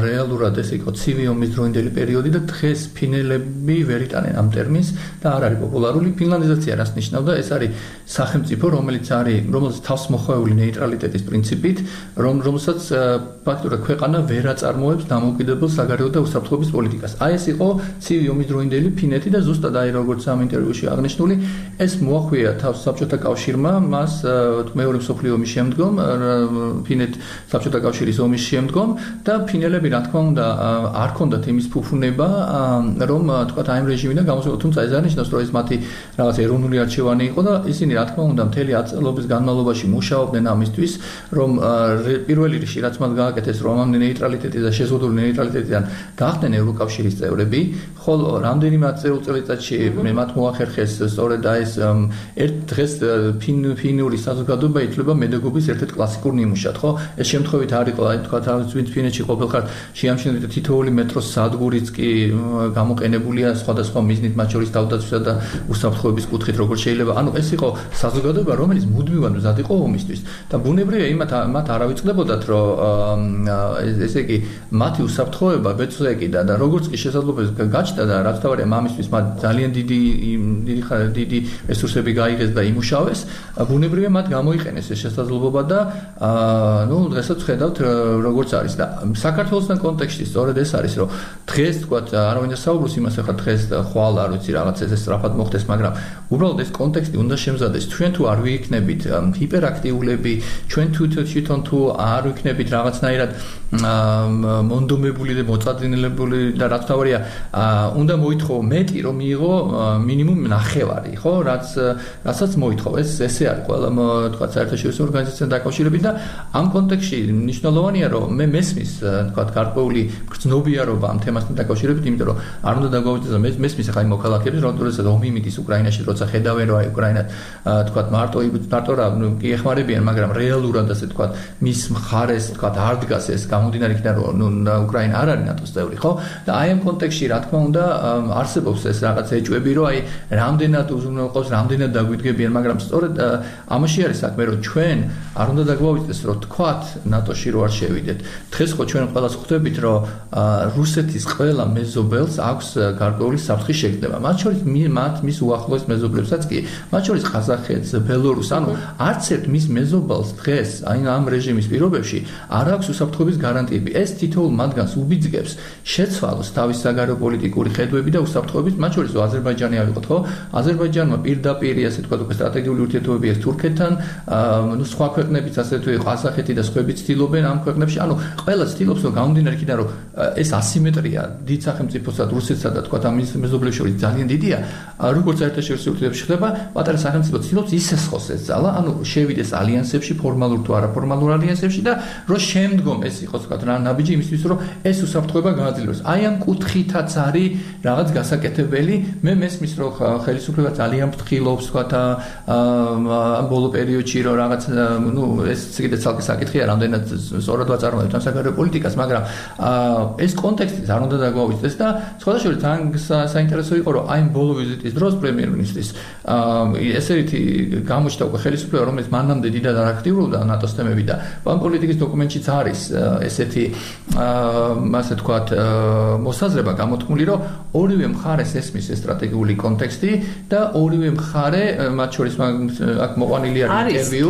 რეალურად ეს იყო ცივი ომის დროინდელი პერიოდი და დღეს ფინელები ვერ იტანენ ამ ტერმინს და არ არის პოპულარული. ფინლანდიზაცია რას ნიშნავდა? ეს არის სახელმწიფო, რომელიც არის, რომელიც თავს მოხვეული ნეიტრალიტეტის პრინციპით, რომ რომელსაც ფაქტურად ქვეყანა ვერ აწარმოებს დამოუკიდებელ საგარეო და უსაფრთხოების პოლიტიკას. აი ეს იყო ცივი ომის დროინდელი ფინეთი და ზუსტად აი როგორც ამ ინტერვიუში აღნიშნული, ეს მოახვია თავს საბჭოთა კავშირმა მას მეორე მსოფლიო ომის შემდგომ ფინეთ საბჭოთა კავშირის ომის შემდგომ და ფინელები რა თქმა უნდა არ ქონდათ იმის ფუფუნება რომ თქვა აი ამ რეჟიმიდან გამოსულ თუმცა ეს არ ნიშნავს რომ ეს მათი რაღაც ეროვნული არჩევანი იყო და ისინი რა თქმა უნდა მთელი აწლობის განმავლობაში მუშაობდნენ ამისთვის რომ პირველი რიგში რაც მათ გააკეთეს რომ ამ ნეიტრალიტეტი და შეზღუდული ნეიტრალიტეტიდან გახდნენ ევროკავშირის წევრები ხოლო რამდენიმე წელიწადში მე მათ მოახერხეს სწორედ აი ეს ერთ დღე დღეს ფინ ფინური საზოგადოება ითვლება მედაგოგის ერთ-ერთ კლასიკურ ნიმუშად, ხო? ეს შემთხვევით არ იყო, აი თქვა თავის ფინეთში ყოფილხარ, შეამჩნევთ თითოეული მეტროს სადგურიც კი გამოყენებულია სხვადასხვა მიზნით, მათ შორის თავდაცვისა და უსაფრთხოების კუთხით, როგორც შეიძლება. ანუ ეს იყო საზოგადოება, რომელიც მუდმივად მზად იყო ომისთვის. და ბუნებრივია იმათ მათ არავიწყდებოდათ, რომ ესე იგი მათი უსაფრთხოება ბეწვეგი და და როგორც კი შესაძლებლობა გაჩნდა და რაც თავარია მამისთვის მათ ძალიან დიდი დიდი დიდი რესურსები გაიღეს და იმუშავეს, ბუნებრივია მათ გამოიყენეს ეს შესაძლებლობა და აა ნუ დღესაც ხედავთ როგორც არის და საქართველოსთან კონტექსტში სწორედ ეს არის, რომ დღეს თქვა არავინ საუბრობს იმას ახლა დღეს ხვალ არ ვიცი რაღაც ეს სწრაფად მოხდეს, მაგრამ უბრალოდ ეს კონტექსტი უნდა შემზადეს. ჩვენ თუ არ ვიქნებით ჰიპერაქტიულები, ჩვენ თუ თვითონ თუ არ ვიქნებით რაღაცნაირად მონდომებული და მოწადინელებული და რაც თავარია, უნდა მოითხოვო მეტი რომ მიიღო მინიმუმ ნახევარი, ხო? რაც რასაც მოითხოვ ეს ესე არის ყველა თქვა საერთაშორისო ორგანიზაციასთან დაკავშირებით და ამ კონტექსტში მნიშვნელოვანია რომ მე მესმის თქვა გარკვეული გრძნობიარობა ამ თემასთან დაკავშირებით იმიტომ რომ არ უნდა დაგვაუწყდეს მე მესმის ახლა იმ მოქალაქეებს რომ თორესა ომი მიდის უკრაინაში როცა ხედავენ რომ აი უკრაინა თქვა მარტო მარტო რა კი ეხმარებიან მაგრამ რეალურად ასე თქვა მის მხარეს თქვა არ დგას ეს გამომდინარე იქიდან რომ ნუ უკრაინა არ არის ნატოს წევრი ხო? და აი ამ კონტექსტში რა თქმა უნდა არსებობს ეს რაღაც ეჭვები რომ აი რამდენად უზრუნველყოფს რამდენად დაგვიდგებიან მაგრამ სწორედ ამაში არის საქმე რომ ჩვენ არ უნდა დაგვაუწყდეს რომ თქვათ ნატოში რო არ შევიდეთ. დღეს ხო ჩვენ ყველას ხვდებით რომ რუსეთის ყველა მეზობელს აქვს გარკვეული საფრთხის შეგრძნება მათ შორის მათ მის უახლოეს მეზობლებსაც კი. მათ შორის ყაზახეთს ბელორუსს ანუ არც ერთ მის მეზობელს დღეს აი ამ რეჟიმის პირობებში არ აქვს უსაფრთხოების გარანტიები. ეს თითოეულ მათგანს უბიძგებს შეცვალოს თავის საგარეო პოლიტიკური ხედვები და უსაფრთხოების მათ შორის აზერბაიჯანი ავიღოთ ხო? აზერბაიჯანმა პირდაპირ ასე თქვა უკვე სტრატეგიული ურთიერთობები აქვს თურქეთთან ნუ სხვა ქვეყნებიც ასე თუ ყაზახეთი და სხვაებიც ცდილობენ ამ ქვეყნებში. ანუ ყველა ცდილობს რომ გამომდინარე იქიდან რომ ეს ასიმეტრია დიდ სახელმწიფოსა და რუსეთსა და თქვა ამ მეზობლებს შორის ძალიან დიდია. როგორც საერთაშორისო ურთიერთობებში ხდება პატარა სახელმწიფო ცდილობს ისეს ხოს ეს ძალა ანუ შევიდეს ალიანსებში ფორმალურ თუ არაფორმალურ ალიანსებში და რომ შემდგომ ეს იყოს თქვა რა ნაბიჯი იმისთვის რომ ეს უსაფრთხოება გააძლიეროს. აი ამ კუთხითაც არის რაღაც გასაკეთებელი. მე მესმის რომ ხელისუფლება ძალიან ფრთხილობს თქვა ამ ბოლო პერიოდში რომ რაღაც ნუ ეს კიდე ცალკე საკითხია რამდენად სწორად ვაწარმოებთ ამ საგარეო პოლიტიკას მაგრამ ეს კონტექსტი არ უნდა დაგვაუწყდეს და სხვადასხვა თან საინტერესო იყო რომ აი ბოლო ვიზიტის დროს პრემიერ-მინისტრის ესერითი გამოჩნდა უკვე ხელისუფლება რომელიც მანამდე დიდად არ აქტიურობდა ნატოს თემები და ამ პოლიტიკის დოკუმენტშიც არის ესეთი ასე თქვათ მოსაზრება გამოთქმული რომ ორივე მხარეს ესმის ეს სტრატეგიული კონტექსტი და ორივე მხარე მათ შორის აქ მოყვანილი არის ინტერვიუ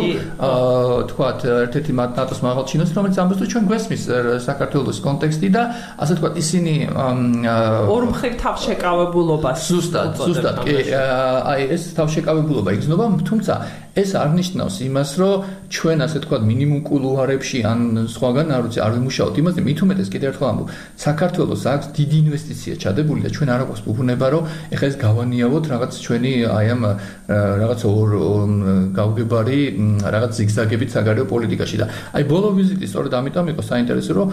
თქვათ ერთ-ერთი ნატოს მაღალჩინოს რომელიც ამბობს რომ ჩვენ გვესმის საქართველოს კონტექსტი და ასე თქვათ ისინი ორ მხრივ თავშეკავებულობას ზუსტად ზუსტად კი აი ეს თავშეკავებულობა იგრძნობა თუმცა ეს არ ნიშნავს იმას, რომ ჩვენ ასე თქვა მინიმუმ კულუარებში ან სხვაგან არ ვიცი, არ ვიმუშაოთ იმაზე, მით უმეტეს კიდევ ერთხელ ამბობ, საქართველოს აქვს დიდი ინვესტიცია ჩადებული და ჩვენ არ აქვს უგუნება, რომ ეხლა ეს გავანიავოთ რაღაც ჩვენი აი ამ რაღაც ორ გავგებარი რაღაც ზიგზაგებით საგარეო პოლიტიკაში და აი ბოლო ვიზიტი სწორედ ამიტომ იყო საინტერესო, რომ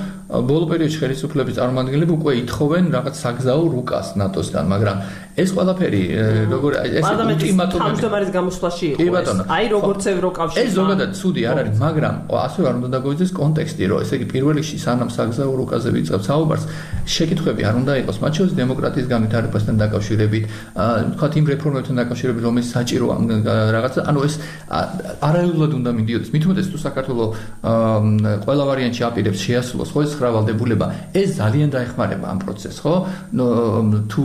ბოლო პერიოდში ხელისუფლების წარმომადგენლები უკვე ითხოვენ რაღაც საგზაო რუკას ნატოსგან, მაგრამ ეს ყველაფერი როგორ ეს ულტიმატუმი თავმჯდომარის გამოსვლაში იყო. აი როგორც ევროკავშირი. ეს ზოგადად ცუდი არ არის, მაგრამ ასე არ უნდა დაგვიძეს კონტექსტი, რომ ესე იგი პირველ რიგში სანამ საგზაო რუკაზე ვიწყებ საუბარს, შეკითხვები არ უნდა იყოს მათ შორის დემოკრატიის განვითარებასთან დაკავშირებით, თქვათ იმ რეფორმებთან დაკავშირებით, რომელიც საჭირო ამ რაღაცა, ანუ ეს არაერთხელ უნდა მიდიოდეს. უმეტეს თუ საქართველოს ყველა ვარიანტში აპირებს შეასრულოს ხო ეს ხრავალდებულება, ეს ძალიან დაეხმარება ამ პროცესს, ხო? თუ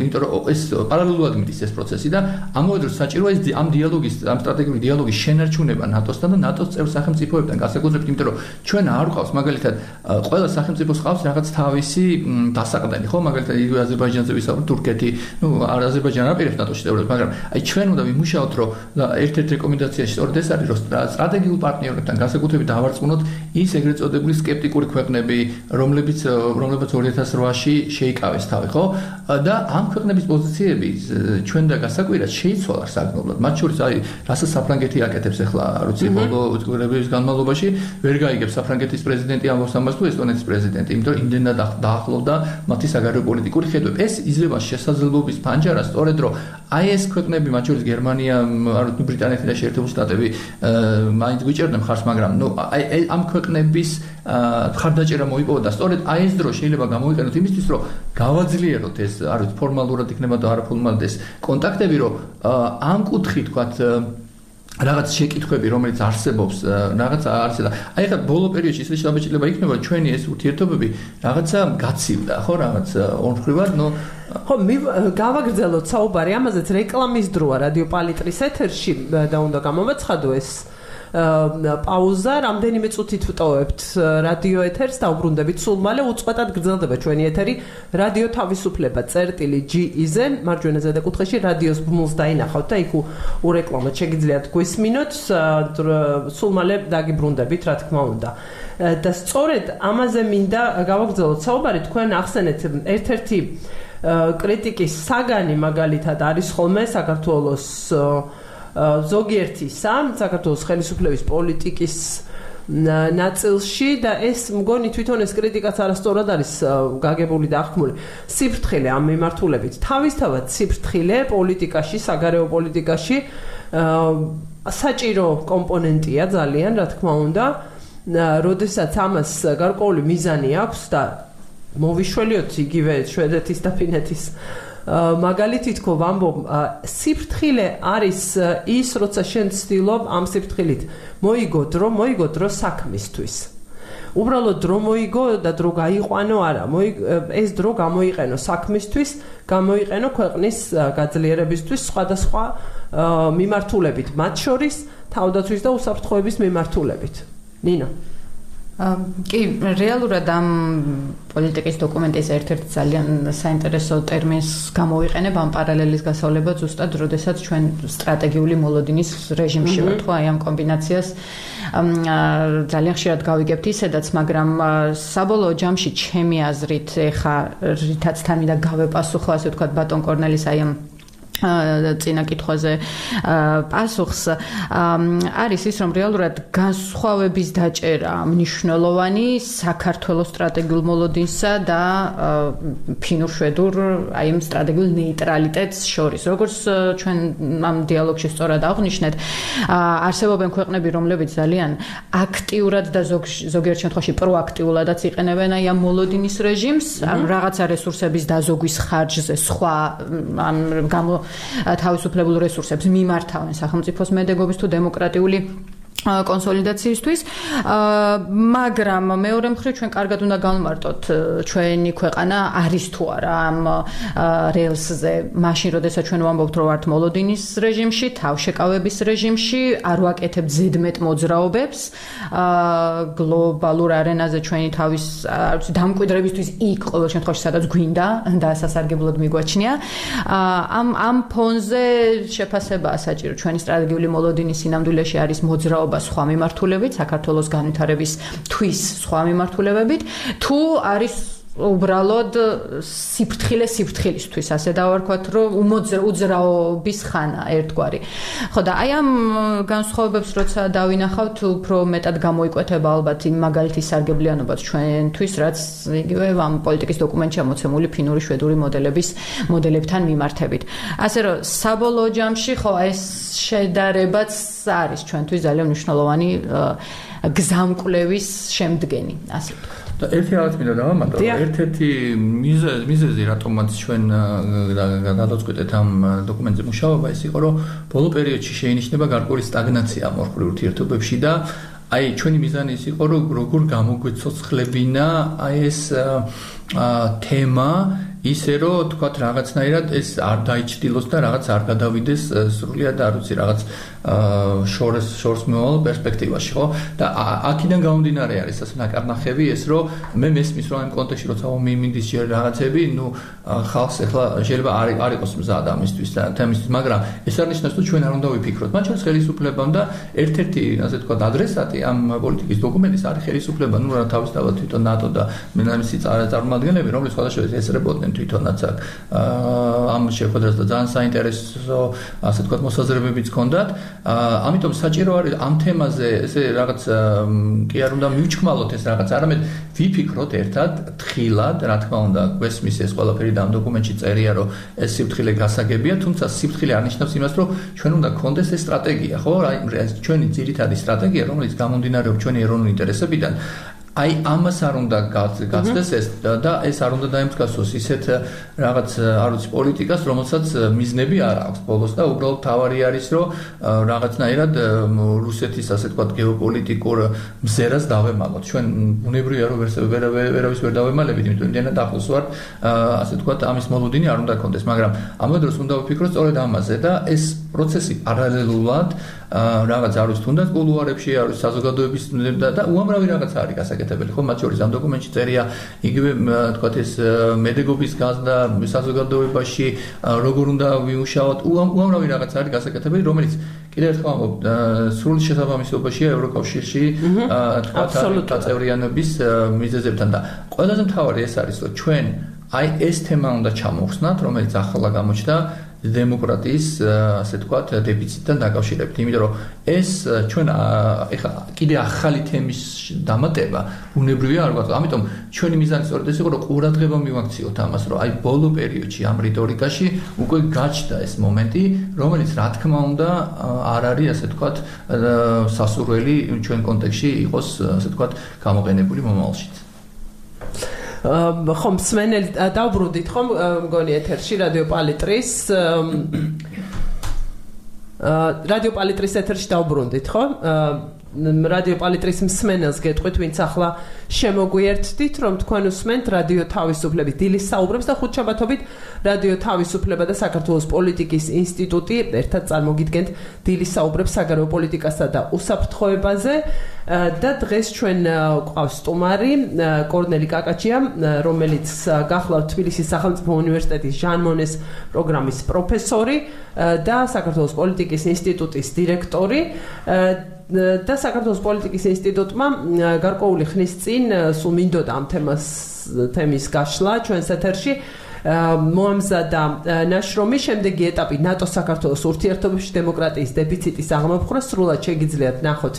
იმიტომ რომ ეს პარალელურად მიდის ეს პროცესი და ამავე დროს საჭიროა ეს ამ დიალოგის ამ სტრატეგიული დიალოგის შენარჩუნება ნატოსთან და ნატოს წევრ სახელმწიფოებთან. განსაკუთრებით იმიტომ რომ ჩვენ არ ვყავს მაგალითად ყველა სახელმწიფოს ყავს რაღაც თავისი დასაყრდენი ხო? მაგალითად იგივე აზერბაიჯანზე ვისაუბრეთ თურქეთი ნუ აზერბაიჯანი აპირებს ნატოში წევრობას მაგრამ აი ჩვენ უნდა ვიმუშაოთ რომ ერთ-ერთ რეკომენდაციაში სწორედ ეს არის რომ სტრატეგიულ პარტნიორებთან განსაკუთრებით დავარწმუნოთ ის ეგრეთ წოდებული სკეპტიკური ქვეყნები რომლებიც რომლებიც 2008-ში შეიკავეს თავი ხო? და ამ ქვეყნების პოზიციები ჩვენ და გასაკვირად შეიცვალა საგნობრად. მათ შორის აი, რასაც საფრანგეთი აკეთებს ახლა, ვიცი, ბოლო წლების განმავლობაში ვერ გაიგებს საფრანგეთის პრეზიდენტი ამბობს ამას თუ ესტონეთის პრეზიდენტი, იმიტომ რომ იმდენად დაახლოვდა მათი საგარეო პოლიტიკური ხედვები. ეს იძლევა შესაძლებლობის ფანჯარა სწორედ რომ აი ეს ქვეყნები, მათ შორის გერმანია, ვიცი, ბრიტანეთი და შეერთებული შტატები, მაინც გვიჭერდნენ ხარს, მაგრამ ნუ აი ამ ქვეყნების ხარდაჭერა მოიპოვა და სწორედ აი ეს დრო შეიძლება გამოვიყენოთ იმისთვის, რომ გავაძლიეროთ ეს, არ ვიცი, ფორმალურად იქნება და არაფორმალურად ეს კონტაქტები, რომ ამ კუთხით, თქვათ რაღაც შეკითხვები, რომელიც არსებობს, რაღაც არის და აი ხა ბოლო პერიოდში ისე შეაბეჭდილება იქნება, ჩვენი ეს ურთიერთობები რაღაცა გაცივდა, ხო, რაღაც ორმხრივად, ნუ ხო, გავაგრძელოთ საუბარი ამაზეც რეკლამის დროა რადიო პალიტრის ეთერში და უნდა გამომეცხადო ეს პაუზა, რამდენიმე წუთით ვტოვებთ რადიო ეთერს და უბრუნდებით სულ მალე უწყვეტად გრძელდება ჩვენი ეთერი. რადიო თავისუფლება წერტილი GIZ მარჯვენა ზედაკუთხეში რადიოს ბმულს დაინახავთ და იქ ურეკლამოთ შეგიძლიათ გვისმინოთ. სულ მალე დაგიბრუნდებით რა თქმა უნდა. და სწორედ ამაზე მინდა გავაგრძელოთ საუბარი. თქვენ ახსენეთ ერთ-ერთი კრიტიკის საგანი მაგალითად არის ხოლმე საქართველოს ზოგიერთი სამ საქართველოს ხელისუფლების პოლიტიკის ნაწილში და ეს მგონი თვითონ ეს კრიტიკაც არასწორად არის გაგებული და აღქმული. სიფრთხილე ამ მიმართულებით. თავისთავად სიფრთხილე პოლიტიკაში, საგარეო პოლიტიკაში საჭირო კომპონენტია ძალიან, რა თქმა უნდა. როდესაც ამას გარკვეული მიზანი აქვს და მოვიშველიოთ იგივე შვედეთის და ფინეთის მაგალითი თქო ვამბობ სიფრთხილე არის ის როცა შენ ცდილობ ამ სიფრთხილით მოიგო დრო მოიგო დრო საქმისთვის. უბრალოდ დრო მოიგო და დრო გაიყვანო არა ეს დრო გამოიყენო საქმისთვის გამოიყენო ქვეყნის გაძლიერებისთვის სხვადასხვა მიმართულებით მათ შორის თავდაცვის და უსაფრთხოების მიმართულებით. ნინო კი, რეალურად ამ პოლიტიკის დოკუმენტის ერთ-ერთი ძალიან საინტერესო ტერმინს გამოვიყენებ ამ პარალელის გასავლება ზუსტად, როდესაც ჩვენ სტრატეგიული მოლოდინის რეჟიმში ვართ, ხო, აი ამ კომბინაციას. ძალიან ხშირად გავიგებთ ისედაც, მაგრამ საბოლოო ჯამში ჩემი აზრით, ეხა რითაც თან მინდა გავეპასუხო, ასე ვთქვათ, ბატონ კორნელის აი ამ წინა კითხვაზე პასუხს. არის ის რომ რეალურად განსხვავების დაჭერა მნიშვნელოვანი საქართველოს სტრატეგიულ მოლოდინსა და ფინურ შვედურ აი ამ სტრატეგიულ ნეიტრალიტეტს შორის. როგორც ჩვენ ამ დიალოგში სწორად აღნიშნეთ არსებობენ ქვეყნები რომლებიც ძალიან აქტიურად და ზოგიერთ შემთხვევაში პროაქტიულადაც იყენებენ აი ამ მოლოდინის რეჟიმს. ამ რაღაცა რესურსების დაზოგვის ხარჯზე სხვა ამ გამო თავისუფლებულ რესურსებს მიმართავენ სახელმწიფოს მედეგობის თუ დემოკრატიული კონსოლიდაციისთვის. მაგრამ მეორე მხრივ ჩვენ კარგად უნდა განმარტოთ ჩვენი ქვეყანა არის თუ არა ამ რეილსზე. მაშინ, როდესაც ჩვენ ვამბობთ, რომ ვართ მოლოდინის რეჟიმში, თავშეკავების რეჟიმში, არ ვაკეთებთ ზედმეტ მოძრაობებს გლობალურ არენაზე ჩვენი თავის დამკვიდრებისთვის იქ ყოველ შემთხვევაში სადაც გვინდა და სასარგებლოდ მიგვაჩნია. ამ ამ ფონზე შეფასებაა საჭირო ჩვენი სტრატეგიული მოლოდინის სინამდვილეში არის მოძრაობა ხდება სხვა მიმართულებით, საქართველოს განვითარების თვის სხვა მიმართულებებით, თუ არის უბრალოდ სიფრთხილე სიფრთხილისთვის, ასე დავარქვათ, რომ უძრაობის ხანა ერთგვარი. ხო და აი ამ განსხვავებებს როცა დავინახავთ, უფრო მეტად გამოიკვეთება ალბათ იმ მაგალითი სარგებლიანობაც ჩვენთვის, რაც იგივე ამ პოლიტიკის დოკუმენტში ამოცემული ფინური შვედური მოდელების მოდელებთან მიმართებით. ასე რომ საბოლოო ჯამში ხო ეს შედარებაც არის ჩვენთვის ძალიან მნიშვნელოვანი გზამკვლევის შემდგენი, ასე ვთქვათ. და ერთი რაღაც მინდა დავამატო, ერთ-ერთი მიზეზი, მიზეზი რატომაც ჩვენ გადაწყვეტეთ ამ დოკუმენტზე მუშაობა ის იყო, რომ ბოლო პერიოდში შეინიშნება გარკვეული სტაგნაცია მორხული ურთიერთობებში და აი ჩვენი მიზანი ის იყო, რომ როგორ გამოგვეცოცხლებინა აი ეს თემა ისე რომ თქვათ რაღაცნაირად ეს არ დაიჭდილოს და რაღაც არ გადავიდეს სრულიად არ ვიცი რაღაც შორს შორს მოვალ პერსპექტივაში ხო? და აქედან გამომდინარე არის ასე ნაკარნახები ეს რომ მე მესმის რომ ამ კონტექსტში როცა მიმინდის ჯერ რაღაცები ნუ ხალხს ახლა შეიძლება არ არ იყოს მზად ამისთვის და თემისთვის მაგრამ ეს არ ნიშნავს რომ ჩვენ არ უნდა ვიფიქროთ. მათ შორის ხელისუფლებამ და ერთ-ერთი ასე თქვა ადრესატი ამ პოლიტიკის დოკუმენტის არის ხელისუფლება. ნუ რა თავისთავად თვითონ ნატო და მენამისი წარმომადგენლები რომლის სხვადასხვა ესწრებოდნენ თვითონაც ამ შეხვედრას და ძალიან საინტერესო ასე თქვა მოსაზრებებიც ჰქონდათ ამიტომ საჭირო არის ამ თემაზე ესე რაღაც კი არ უნდა მივჩქმალოთ ეს რაღაც, არამედ ვიფიქროთ ერთად, თხილად, რა თქმა უნდა, გვესმის ეს ყველაფერი და ამ დოკუმენტში წერია, რომ ეს სიფრთხილე გასაგებია, თუმცა სიფრთხილე არ ნიშნავს იმას, რომ ჩვენ უნდა გქონდეს ეს სტრატეგია, ხო? აი, ჩვენი ძირითადი სტრატეგია, რომელიც გამომდინარეობს ჩვენი ეროვნული ინტერესებიდან, აი ამას არ უნდა გაცდეს ეს და ეს არ უნდა დაემსგავსოს ისეთ რაღაც არ ვიცი პოლიტიკას რომელსაც მიზნები არ აქვს. ბოლოს და უბრალოდ თავარი არის რომ რაღაცნაირად რუსეთის ასე თქვა გეოპოლიტიკურ მზერას დავემალოთ. ჩვენ უნებრივია რომ ვერ ვერავის ვერ დავემალებით იმიტომ იმდენად ახლოს ვარ ასე თქვა ამის მოლოდინი არ უნდა კონდეს მაგრამ ამ დროს უნდა ვფიქროთ სწორედ ამაზე და ეს პროცესი პარალელურად რაღაც არ ვიცი თუნდაც კულუარებში არ ვიცი საზოგადოების და უამრავი რაღაც არის გასაკეთებელი. ხო მათ შორის ამ დოკუმენტში წერია იგივე თქვა ეს მედეგობის გაზდა საზოგადოებაში როგორ უნდა ვიმუშაოთ. უამრავი რაღაც არის გასაკეთებელი რომელიც კიდევ ერთხელ ამბობ სრული შესაბამისობაშია ევროკავშირში თქვა დაწევრიანების მიზეზებთან. და ყველაზე მთავარი ეს არის რომ ჩვენ აი ეს თემა უნდა ჩამოვხსნათ რომელიც ახლა გამოჩნდა დემოკრატიის ასე თქვათ დეფიციტთან დაკავშირებით. იმიტომ რომ ეს ჩვენ ეხა კიდე ახალი თემის დამატება უნებრივია არ ვთქვათ. ამიტომ ჩვენი მიზანი სწორედ ეს იყო რომ ყურადღება მივაქციოთ ამას, რომ აი ბოლო პერიოდში ამ რიტორიკაში უკვე გაჩნდა ეს მომენტი, რომელიც რა თქმა უნდა არ არის ასე თქვათ სასურველი ჩვენ კონტექსში იყოს ასე თქვათ გამოყენებული მომავალშიც. ხომ სმენელი დაუბრუნდით ხომ მგონი ეთერში რადიო პალიტრის რადიო პალიტრის ეთერში დაუბრუნდით ხო რადიო პალიტრის მსმენელს გეტყვით ვინც ახლა შემოგვიერთდით რომ თქვენ უსმენთ რადიო თავისუფლების დილის საუბრებს და ხუთშაბათობით რადიო თავისუფლება და საქართველოს პოლიტიკის ინსტიტუტი ერთად წარმოგიდგენთ დილის საუბრებს საგარეო პოლიტიკასა და უსაფრთხოებაზე. და დღეს ჩვენ ყავს სტუმარი კორნელი კაკაჩია რომელიც გახლავთ თბილისის სახელმწიფო უნივერსიტეტის ჟან მონეს პროგრამის პროფესორი და საქართველოს პოლიტიკის ინსტიტუტის დირექტორი და საქართველოს პოლიტიკის ინსტიტუტმა გარკვეული ხნის წინ სულ მინდოდა ამ თემას თემის გაშლა ჩვენს ეთერში მოამზადა ნაშრომი შემდეგი ეტაპი ნატო საქართველოს ურთიერთობებში დემოკრატიის დეფიციტის აღმოფხვრა სრულად შეგიძლიათ ნახოთ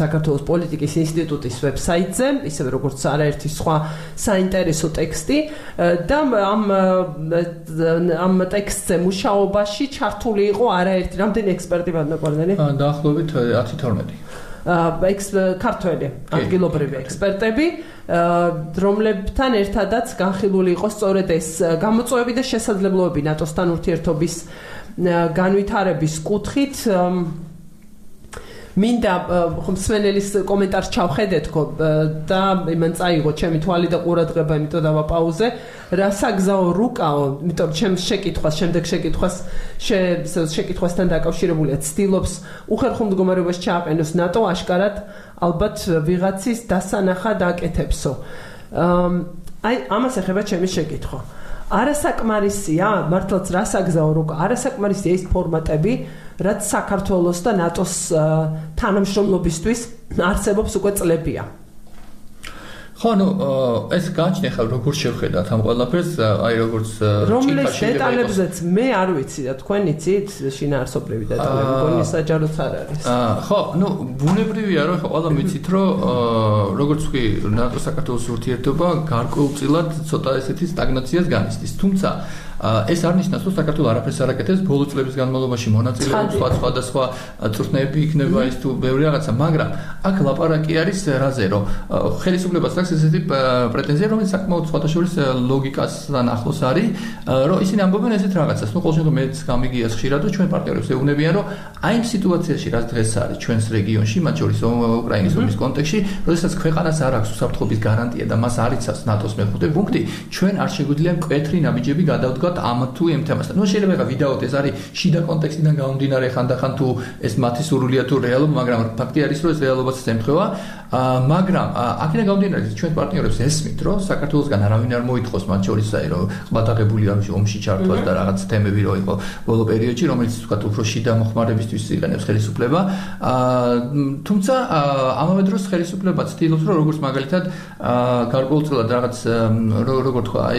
საქართველოს პოლიტიკის ინსტიტუტის ვებსაიტზე ისევე როგორც არაერთი სხვა საინტერესო ტექსტი. და ამ ამ ტექსტზე მუშაობაში ჩართული იყო არაერთი რამდენი ექსპერტი ბანაკორნელი დაახლოებით 10-12 ექს ქართველი ადგილობრივი ექსპერტები რომლებთან ერთადაც განხილული იყო სწორედ ეს გამოწვევები და შესაძლებლობები ნატოსთან ურთიერთობის განვითარების კუთხით მინდა ხმსვენელის კომენტარს ჩავხედეთ ხო და იმან წაიღო ჩემი თვალი და ყურადღება იმიტომ დავა პაუზე რა საგზაო რუკაო იმიტომ ჩემ შეკითხვას შემდეგ შეკითხვას შეკითხვასთან დაკავშირებულია ცდილობს უხერხო მდგომარეობაში ჩააყენოს. ნატო აშკარად ალბათ ვიღაცის დასანახად აკეთებსო. აი ამას ეხება ჩემი შეკითხვა არასაკმარისია მართლაც რა საგზაო რუკა არასაკმარისია ის ფორმატები რაც საქართველოს და ნატოს თანამშრომლობისთვის არსებობს უკვე წლებია. ხო, ანუ ეს გააჩნია ხა როგორ შევხედათ ამ ყველაფერს, აი როგორც რომლის დეტალებზეც მე არ ვიცი და თქვენ იცით შინაარსობრივი დეტალები, გონი საჯაროც არ არის. აა, ხო, ну ბუნებრივია რომ ხა ყველა ვიცით რომ როგორც ვთქვი, ნატო საქართველოს ურთიერთობა გარკვეულწილად ცოტა ესეთი სტაგნაციას განიცდის. თუმცა ეს არ ნიშნავს, რომ საქართველოს არაფერს არ აკეთებს ბოლო წლების განმავლობაში მონაწილეობს სხვა სხვა და სხვა წვრთნები იქნება ის თუ ბევრი რაღაცა, მაგრამ აქ ლაპარაკი არის რაზე, რომ ხელისუფლებას აქვს ესეთი პრეტენზია, რომელიც საკმაოდ სხვადასხვა ლოგიკასთან ახლოს არის, რომ ისინი ამბობენ ესეთ რაღაცას. ნუ ყოველ შემთხვევაში მეც გამიგიას ხშირად და ჩვენ პარტნიორებს ეუბნებიან, რომ აი ამ სიტუაციაში, რაც დღეს არის ჩვენს რეგიონში, მათ შორის უკრაინის ომის კონტექსტში, როდესაც ქვეყანას არ აქვს უსაფრთხოების გარანტია და მას არ იცავს ნატოს მეხუთე პუნქტი, ჩვენ არ შეგვიძლია მკვეთრი ნაბიჯები გადავდგოთ ვთქვათ ამ თუ იმ თემასთან. ნუ შეიძლება ხა ვიდაოთ ეს არის შიდა კონტექსტიდან გამომდინარე ხანდახან თუ ეს მათი სურვილია თუ რეალობა, მაგრამ ფაქტი არის რომ ეს რეალობაც ემთხვევა. აა მაგრამ აქედან გამომდინარე ჩვენ პარტნიორებს ესმით რომ საქართველოსგან არავინ არ მოითხოვს მათ შორის აი რომ ყბადაღებული ამში ომში ჩართვას და რაღაც თემები რო იყო ბოლო პერიოდში რომელიც ვთქვათ უფრო შიდა მოხმარებისთვის იყენებს ხელისუფლება. აა თუმცა ამავე დროს ხელისუფლება ცდილობს რომ როგორც მაგალითად აა გარკვეულწილად რაღაც როგორ თქვა აი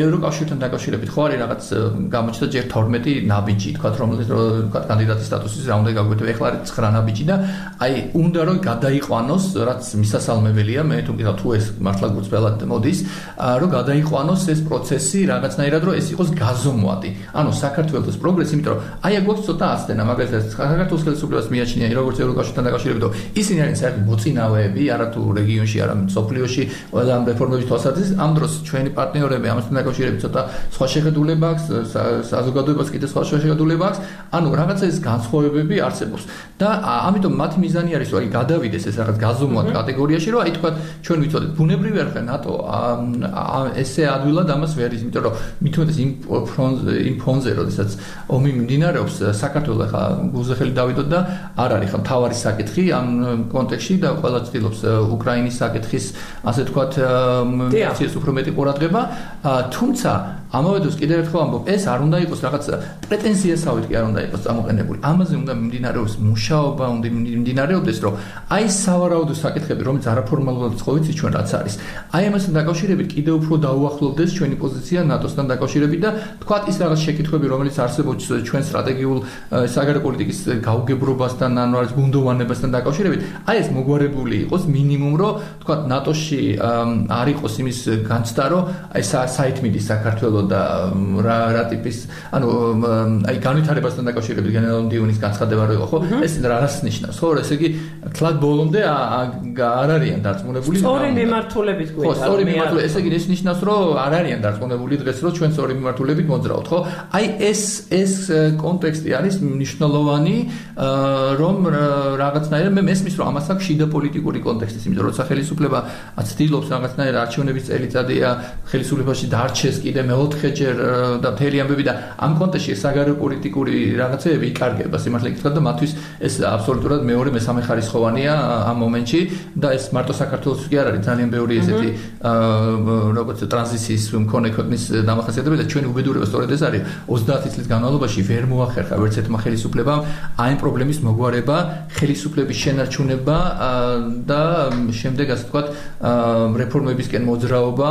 ევროკავშირთან დაკავშირებით შევხედებით ხო არის რაღაც გამოჩნდა ჯერ 12 ნაბიჯი. თქვა რომელიც თქვა კანდიდატის სტატუსის რა უნდა გაგვეთო ეხლა არის 9 ნაბიჯი და აი უნდა რომ გადაიყვანოს რაც მისასალმებელია. მე თუ კიდევ თუ ეს მართლა გუწბელად მოდის რომ გადაიყვანოს ეს პროცესი რაღაცნაირად რომ ეს იყოს გაზომვადი. ანუ საქართველოს პროგრესი იმიტომ რომ აი აქ გვაქვს ცოტა ასდენა მაგალითად საქართველოს ხელისუფლებას მიაჩნია როგორც ევროკავშირთან დაკავშირებით რომ ისინი არიან საერთოდ მოწინავეები არა თუ რეგიონში არა სოფლიოში ყველა ამ რეფორმების თვალსაზრისით. ამ დროს ჩვენი პარტნიორები ამასთან დაკავშირებით ცოტა სხვა შეხედულება აქვს, საზოგადოებას კიდე სხვა შეხედულება აქვს. ანუ რაღაცა ეს განსხვავებები არსებობს. და ამიტომ მათი მიზანი არის, რომ აი გადავიდეს ეს რაღაც გაზომვად კატეგორიაში, რომ აი თქვა ჩვენ ვიცოდეთ, ბუნებრივი არ ხარ ნატო ესე ადვილად ამას ვერ ის, იმიტომ რომ მithumetes იმ ფრონზე, იმ ფონზე, როდესაც ომი მიმდინარეობს, საქართველოს ხა გუზეხელი დავიდოთ და არ არის ხა თავარი საკითხი ამ კონტექსში და ყველა ცდილობს უკრაინის საკითხის ასე თქვა მიცეს უფრო მეტი ყურადღება, თუმცა ამავე დროს კიდევ ერთხელ ამბობ, ეს არ უნდა იყოს რაღაც პრეტენზიასავით კი არ უნდა იყოს წამოყენებული. ამაზე უნდა მიმდინარეოს მუშაობა, უნდა მიმდინარეობდეს, რომ აი სავარაუდო საკითხები, რომელიც არაფორმალურად ხოვიცი ჩვენ რაც არის. აი ამასთან დაკავშირებით კიდევ უფრო დაუახლოვდეს ჩვენი პოზიცია ნატოსთან დაკავშირებით და თქვათ ის რაღაც შეკითხვები, რომელიც არსებობს ჩვენ სტრატეგიულ საგარეო პოლიტიკის გაუგებრობასთან, ანუ არის გუნდოვანებასთან დაკავშირებით, აი ეს მოგვარებული იყოს მინიმუმ, რომ თქვათ ნატოში არ იყოს იმის განცდა, რომ აი საითმიდის საქართველოს და რა რა ტიპის ანუ აი განვითარებასთან დაკავშირებით გენერალ დიუნის განცხადება რო იყო, ხო? ეს რას ნიშნავს? ხო, ესე იგი თლად ბოლომდე არ არიან დარწმუნებული სწორი მიმართულებით გვინდა. ხო, სწორი მიმართულებით, ესე იგი ეს ნიშნავს, რომ არ არიან დარწმუნებული დღეს, რომ ჩვენ სწორი მიმართულებით მოძრაობთ, ხო? აი ეს ეს კონტექსტი არის მნიშვნელოვანი, რომ რაღაცნაირად მე მესმის, რომ ამას აქვს შიდა პოლიტიკური კონტექსტი, იმიტომ რომ სახელმწიფოება აცდილობს რაღაცნაირად არჩევნების წელიწადია ხელისუფლებაში დარჩეს კიდე მეოთხეჯერ და მთელი ამბები და ამ კონტექსტში საგარეო პოლიტიკური რაღაცეები იკარგება სიმართლე გითხრათ და მათთვის ეს აბსოლუტურად მეორე მესამე ხარისხოვანია ამ მომენტში და ეს მარტო საქართველოს კი არ არის ძალიან ბევრი ესეთი როგორც ტრანზიციის მქონე ქვეყნის დამახასიათებელი და ჩვენი უბედურება სწორედ ეს არის. 30 წლის განმავლობაში ვერ მოახერხა ვერც ერთმა ხელისუფლებამ აი ამ პრობლემის მოგვარება ხელისუფლების შენარჩუნება და შემდეგ ასე ვთქვათ რეფორმებისკენ მოძრაობა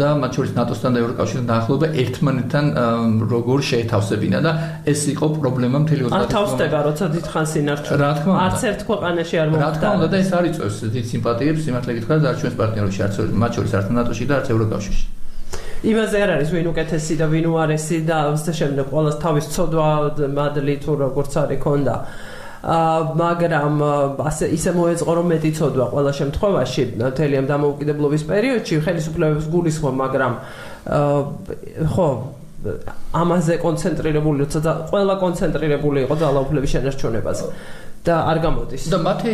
და მათ შორის ნატოსთან და ევროკავშირთან დაახლოება ერთმანეთთან როგორ შეეთავსებინა და ეს იყო პრობლემა მთელი 30 წელი. არ თავსდება, როცა დიდხანს ინარჩუნე. რა თქმა უნდა. არც ერთ ქვეყანაში არ მოხდა. რა თქმა უნდა და ეს არის წევს დიდ სიმპათიებს, სიმართლე გითხრათ, არც ჩვენს პარტნიორებში, არც მათ შორის არც ნატოში და არც ევროკავშირში. იმაზე არ არის ვინ უკეთესი და ვინ უარესი და ასე შემდეგ ყოველს თავის ცოდვა მადლი თუ როგორც არის ქონდა. ა მაგრამ ასე ისე მოეწყო რომ მეტი ცოდვა ყველა შემთხვევაში მთელი ამ დამოუკიდებლობის პერიოდში ხელისუფლებების გულისხმობ მაგრამ ხო ამაზე კონცენტრირებული როცა ყველა კონცენტრირებული იყო ძალაუფლების შენარჩუნებაზე და არ გამოდის. და მათი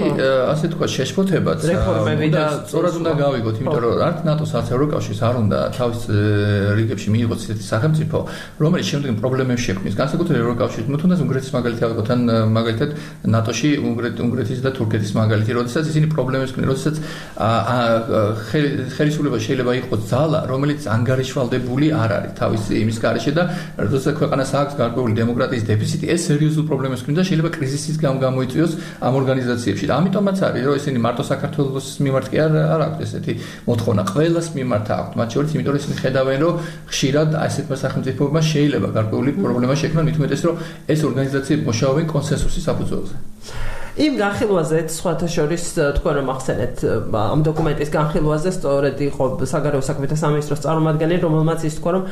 ასე თქვა შეშფოთებაც რეფორმები და სწორად უნდა გავიგოთ, იმიტომ რომ არც ნატოს არც ევროკავშირს არ უნდა თავის რიგებში მიიღოს ისეთი სახელმწიფო, რომელიც შემდეგ პრობლემებს შექმნის. განსაკუთრებით ევროკავშირის, ну თუნდაც უნგრეთის მაგალითი ავიღოთ, ან მაგალითად ნატოში უნგრეთის და თურქეთის მაგალითი, როდესაც ისინი პრობლემებს ქმნიან, როდესაც ხელისუფლება შეიძლება იყოს ძალა, რომელიც ანგარიშვალდებული არ არის თავის იმის გარეშე და როდესაც ქვეყანას აქვს გარკვეული დემოკრატიის დეფიციტი, ეს სერიოზულ პრობლემებს ქმნის და შეიძლება კრიზისის გამ გამოიწვიოს მოიწვიოს ამ ორგანიზაციებში. ამიტომაც არის, რომ ესენი მარტო საქართველოს მიმართ კი არ არ აქვს ესეთი მოთხოვნა, ყველას მიმართ აქვს. მათ შორის, იმიტომ რომ ისინი ხედავენ, რომ ხშირად ასეთმა სახელმწიფოებმა შეიძლება გარკვეული პრობლემა შექმნან, მით უმეტეს, რომ ეს ორგანიზაციები მუშაობენ კონსენსუსის საფუძველზე. იმ განხილვაზე სხვათა შორის თქვენ რომ ახსენეთ ამ დოკუმენტის განხილვაზე სწორედ იყო საგარეო საქმეთა სამინისტროს წარმომადგენელი რომელმაც ის თქვა რომ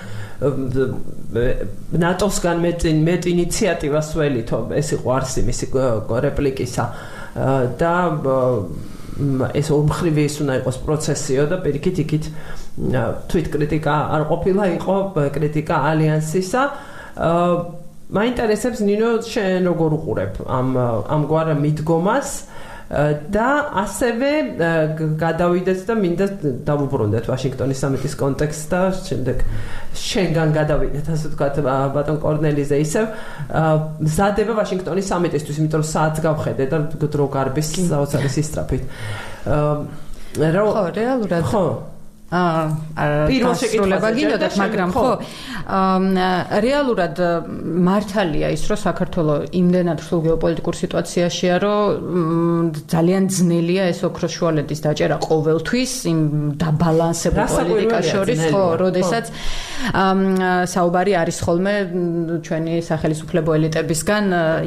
ნატოსგან მეტ მეტ ინიციატივას ველითო ეს იყო არსი მისი რეპლიკისა. და ეს ორმხრივი ის უნდა იყოს პროცესიო და პირიქით იქით თვით კრიტიკა არ ყოფილა იყო კრიტიკა ალიანსისა. აა მაინტერესებს ნინო შენ როგორ უყურებ ამ ამგვარ მიდგომას და ასევე გადავიდეთ და მინდა დავუბრუნდეთ ვაშინგტონის სამიტის კონტექსტს და შემდეგ შენგან გადავიდეთ ასე ვთქვათ ბატონ კორნელიზე. ისევ მზადება ვაშინგტონის სამიტისთვის იმიტომ რომ საათს გავხედე და დრო გარბის საოცარი სისტრაფით. ხო რეალურად. ხო პირველ შეკითხვა გინდათ მაგრამ ხო. რეალურად მართალია ის რომ საქართველოს იმდენად სულ გეოპოლიტიკურ სიტუაციაშია რომ ძალიან ძნელია ეს ოქროს შუალედის დაჭერა ყოველთვის იმ დაბალანსებულ პოლიტიკას შორის ხო როდესაც საუბარი არის ხოლმე ჩვენი სახელმწიფო ელიტებისგან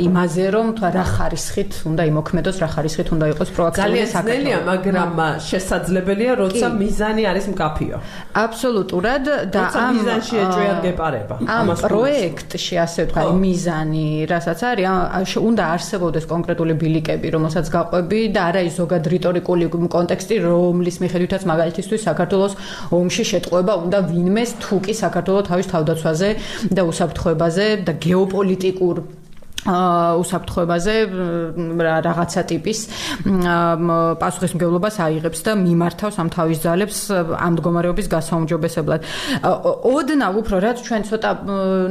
იმაზე რომ თუ რა ხარისხით უნდა იმოქმედოს რა ხარისხით უნდა იყოს პროაქტიული საქართველოს ძალიან ძნელია მაგრამ შესაძლებელია როცა მიზანი არის მკაფიო. აბსოლუტურად და ამ მიზანში ეჭვიან გეპარება. ამ პროექტში ასე ვთქვა, მიზანი, რასაც არის, უნდა არსებობდეს კონკრეტული ბილიკები, რომელსაც გაყვები და არა ის ზოგად რიტორიკული კონტექსტი, რომლის მიხედვითაც მაგალითისთვის საქართველოს ომში შეტყობა უნდა ვინმეს თუ კი საქართველოს თავის თავდაცვაზე და უსაფრთხოებაზე და გეოპოლიტიკურ უსაფრთხოებაზე რაღაცა ტიპის პასუხისმგებლობას აიღებს და მიმართავს ამ თავის ძალებს ამ მდგომარეობის გასაუმჯობესებლად. ოდნავ უფრო რაც ჩვენ ცოტა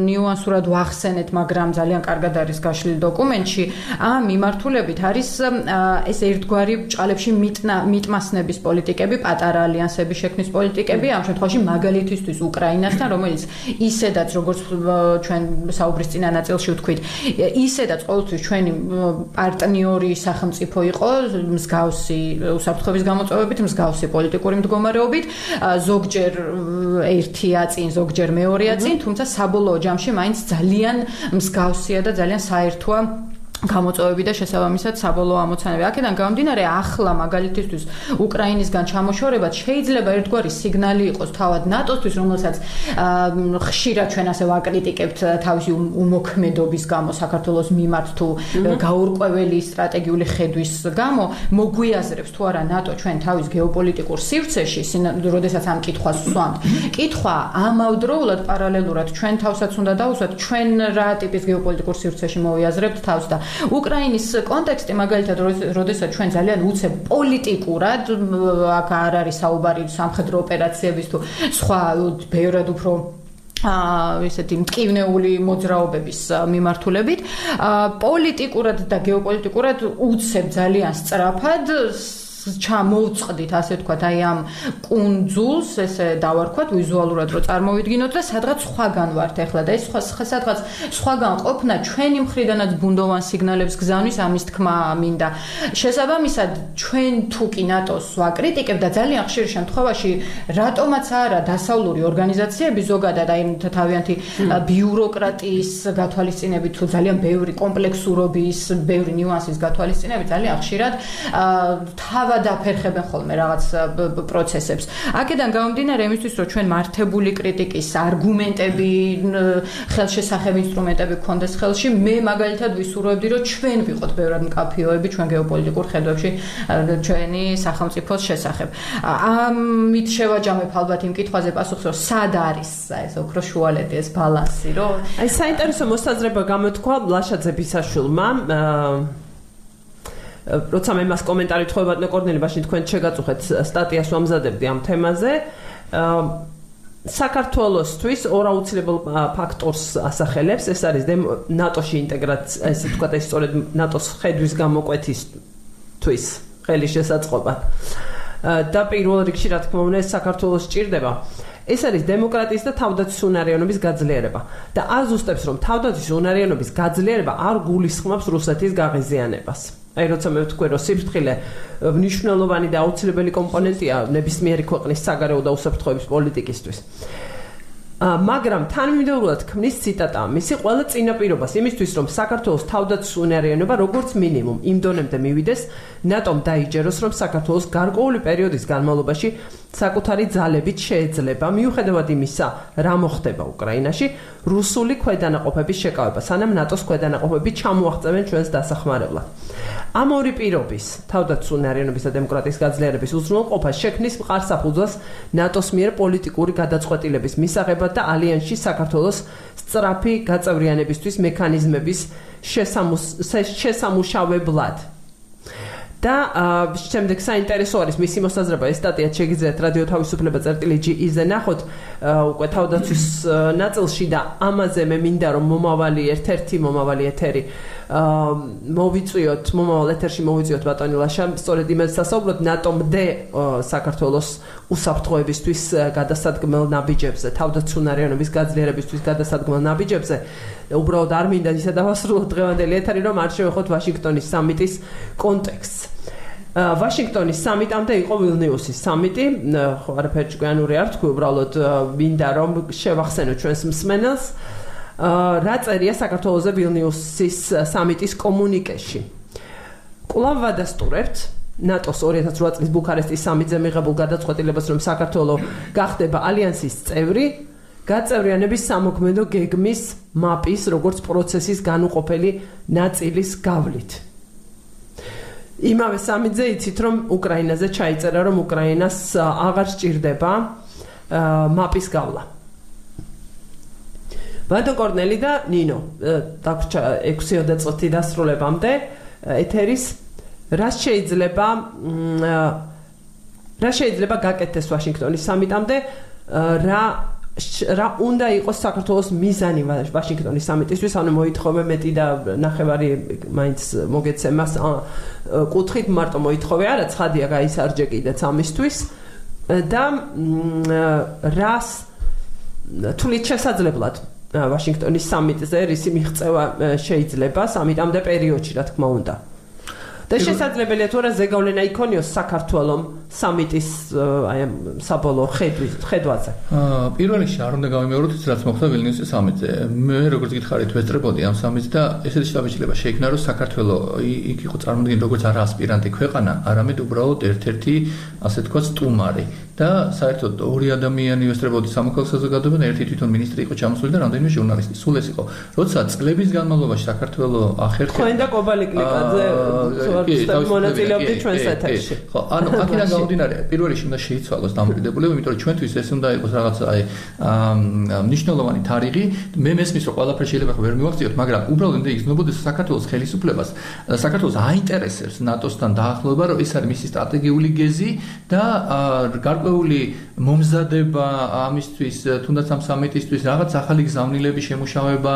ნიუანსურად ვახსენეთ, მაგრამ ძალიან კარგად არის გაშლილი დოკუმენტში, ამ მიმართულებით არის ეს ერთგვარი ჭალებში მიტმასნების პოლიტიკები, პატარა ალიანსების შექმნის პოლიტიკები, ამ შემთხვევაში მაგალითისთვის უკრაინასთან, რომელიც ისედაც როგორც ჩვენ საუბრის წინა ნაწილში ვთქვით, ისედაც ყოველთვის ჩვენი პარტნიორი სახელმწიფო იყო მსგავსი უსაფრთხოების გამოწვევებით, მსგავსი პოლიტიკური მდგომარეობით, ზოგჯერ ერთია წინ, ზოგჯერ მეორეა წინ, თუმცა საბოლოო ჯამში მაინც ძალიან მსგავსია და ძალიან საერთოა გამოწვევები და შესაბამისად საბოლოო ამოცანები. აქედან გამომდინარე, ახლა მაგალითისთვის უკრაინისგან ჩამოშორება შეიძლება ერთგვარი სიგნალი იყოს თავად ნატოსთვის, რომელსაც ხშირად ჩვენ ასე ვაკრიტიკებთ თავისი უმოქმედობის გამო საქართველოს მიმართ თუ გაურკვეველი სტრატეგიული ხედვის გამო, მოგვიაზრებს თუ არა ნატო ჩვენ თავის გეოპოლიტიკურ სივრცეში, როდესაც ამ კითხვას ვსვამთ. კითხვა ამავდროულად პარალელურად ჩვენ თავსაც უნდა დავუსვათ, ჩვენ რა ტიპის გეოპოლიტიკურ სივრცეში მოვიაზრებთ თავს და უკრაინის კონტექსტი მაგალითად როდესაც ჩვენ ძალიან უცებ პოლიტიკურად აქ არ არის საუბარი სამხედრო ოპერაციების თუ სხვა ბევრად უფრო ა ესეთი მტკივნეული მოძრაობების მიმართულებით პოლიტიკურად და გეოპოლიტიკურად უცებ ძალიან სწრაფად ჩამოვწყდით ასე თქვა აი ამ კუნძულს ესე დავარქვათ ვიზუალურად რომ წარმოვიდგინოთ და სადღაც სხვაგან ვართ ახლა და ეს სხვა სადღაც სხვაგან ყოფნა ჩვენი მხრიდანაც ბუნდოვან სიგნალებს გზავნის ამის თქმა მინდა. შესაბამისად ჩვენ თუ კი ნატოს ვაკრიტიკებ და ძალიან ხშირ შემთხვევაში რატომაც არა დასავლური ორგანიზაციები ზოგადად აი თავიანთი ბიუროკრატიის გათვალისწინებით თუ ძალიან ბევრი კომპლექსურობის ბევრი ნიუანსის გათვალისწინებით ძალიან ხშირად თავად თავად აფერხებენ ხოლმე რაღაც პროცესებს. აქედან გამომდინარე იმისთვის, რომ ჩვენ მართებული კრიტიკის არგუმენტები, ხელშესახებ ინსტრუმენტები გქონდეს ხელში, მე მაგალითად ვისურვებდი, რომ ჩვენ ვიყოთ ბევრად მკაფიოები ჩვენ გეოპოლიტიკურ ხედვებში ჩვენი სახელმწიფოს შესახებ. ამით შევაჯამებ ალბათ იმ კითხვაზე პასუხს, რომ სად არის ეს ოქრო შუალედი ეს ბალანსი, რომ აი საინტერესო მოსაზრება გამოთქვა ლაშაძე ბისაშვილმა როცა მე მას კომენტარი თქვა ბატონო კორნელი ბაში თქვენ შეგაწუხეთ სტატიას ვამზადებდი ამ თემაზე. საქართველოსთვის ორაუცილებელ ფაქტორს ასახელებს. ეს არის ნატოში ინტეგრაცია ესე თქვა ეს სწორედ ნატოს ხედვის გამოკვეთისთვის ხელი შესაწყობა. და პირველ რიგში რა თქმა უნდა საქართველოს ჭირდება. ეს არის დემოკრატიის და თავდაცვის უნარიანობის გაძლიერება. და აზუსტებს რომ თავდაცვის უნარიანობის გაძლიერება არ გულისხმობს რუსეთის გაღიზიანებას აი როცა მე ვთქვი რომ სიფრთხილე მნიშვნელოვანი და აუცილებელი კომპონენტია ნებისმიერი ქვეყნის საგარეო და უსაფრთხოების პოლიტიკისთვის. მაგრამ თანმიმდევრულად ქმნის ციტატა მისი ყველა წინაპირობას იმისთვის რომ საქართველოს თავდაცვის უნარიანობა როგორც მინიმუმ იმ დონემდე მივიდეს ნატომ დაიჯეროს რომ საქართველოს გარკვეული პერიოდის განმავლობაში საკუთარი ძალებით შეეძლება მიუხედავად იმისა რა მოხდება უკრაინაში რუსული ქვედანაყოფების შეკავება სანამ ნატოს ქვედანაყოფები ჩამოაღწევენ ჩვენს დასახმარებლად. ამ ორი პირობის თავდაცვის უნარიანობის და დემოკრატიის გაძლიერების უზრუნველყოფა შექმნის მყარსაფუძველს ნატოს მიერ პოლიტიკური გადაწყვეტილების მისაღებად და ალიანსში საქართველოს სწრაფი გაწევრიანებისთვის მექანიზმების შესამუშავებლად და შემდეგ საინტერესო არის მისი მოსაზრება. ეს სტატია შეგიძლიათ რადიო თავისუფლება წერტილი GE-ზე ნახოთ. უკვე თავდაცვის ნაწილში და ამაზე მე მინდა რომ მომავალი ერთ-ერთი მომავალი ეთერი მოვიწვიოთ მომავალ ეთერში მოვიწვიოთ ბატონი ლაშა. სწორედ იმას სასაუბროთ ნატომ-დე საქართველოს უსაფრთხოებისთვის გადასადგმელ ნაბიჯებზე თავდაცუნარიანობის გაძლიერებისთვის გადასადგმელ ნაბიჯებზე. უბრალოდ არ მინდა ისა დავასრულოთ დღევანდელი ეთერი რომ არ შევეხოთ ვაშინგტონის სამიტის კონტექსტს. ვაშინგტონის სამიტამდე იყო ვილნიუსის სამიტი, ხო არაფერი ჭკვიანური არ თქვი, უბრალოდ მინდა რომ შევახსენო ჩვენს მსმენელს. რა წერია საქართველოს ვილნიუსის სამიტის კომუნიკეში. კვლავ ვადასტურებთ ნატოს 2008 წლის ბუქარესტის სამიტზე მიღებულ გადაწყვეტილებას, რომ საქართველოს გახდება ალიანსის წევრი, გაწევრიანების სამოქმედო გეგმის მაპის, როგორც პროცესის განუყოფელი ნაწილის გავლით. იმავე სამიტზე იცით, რომ უკრაინაზე ჩაიწერა, რომ უკრაინას აღარ სჭირდება მაპის გავლა. ვანდო კორნელი და ნინო დაგვრჩა 6-20 წუთი დასრულებამდე. ეთერის რა შეიძლება რა შეიძლება გაკეთდეს ვაშინგტონის სამიტამდე? რა რა უნდა იყოს საქართველოს მიზანი ვაშინგტონის სამიტისთვის? ანუ მოითხოვე მეტი და ნახევარი მაინც მოგეცემას. კუთხით მარტო მოითხოვე არა ცხადია გაისარჯე კიდეც ამისთვის. და რას თulit შესაძლებლად ვაშინგტონის სამიტზე რისი მიღწევა შეიძლება სამიტამდე პერიოდში რა თქმა უნდა და შესაძლებელია თუ რა ზეგავლენა იქონიოს საქართველოს სამიტის აი ამ საბოლოო ხედვის ხედვაზე. აა პირველ რიგში არ უნდა გავიმეოროთ ის რაც მოხდა ვილნიუსის სამიტზე. მე როგორც გითხარით ვესწრებოდი ამ სამიტს და ესეთი შტაბიჭლება შეიქმნა რომ საქართველოს იქ იყო წარმოდგენილი როგორც არა ასპირანტი ქვეყანა, არამედ უბრალოდ ერთ-ერთი ასე თქვა სტუმარი. და საერთოდ ორი ადამიანი ვესწრებოდი სამოქალაქო საზოგადოებიდან ერთი თვითონ ministri იყო ჩამოსული და რამდენიმე ჟურნალისტი. სულ ეს იყო. როცა წლების განმავლობაში საქართველოს ახერხე ხო და კობალი კლიპაძე მონაწილეობდი ჩვენს ეთერში. ხო, ანუ აქედან გამომდინარე, პირველ რიგში უნდა შეიცვალოს დამოკიდებულება, იმიტომ რომ ჩვენთვის ეს უნდა იყოს რაღაც აი მნიშვნელოვანი თარიღი. მე მესმის რომ ყველაფერი შეიძლება ხო ვერ მივახციოთ, მაგრამ უბრალოდ უნდა იგრძნობოდეს საქართველოს ხელისუფლებას. საქართველოს აინტერესებს ნატოსთან დაახლოება, რომ ეს არის მისი სტრატეგიული გეზი და გარკვეული მომზადება ამისთვის, თუნდაც ამ სამიტისთვის რაღაც ახალი გზავნილების შემუშავება,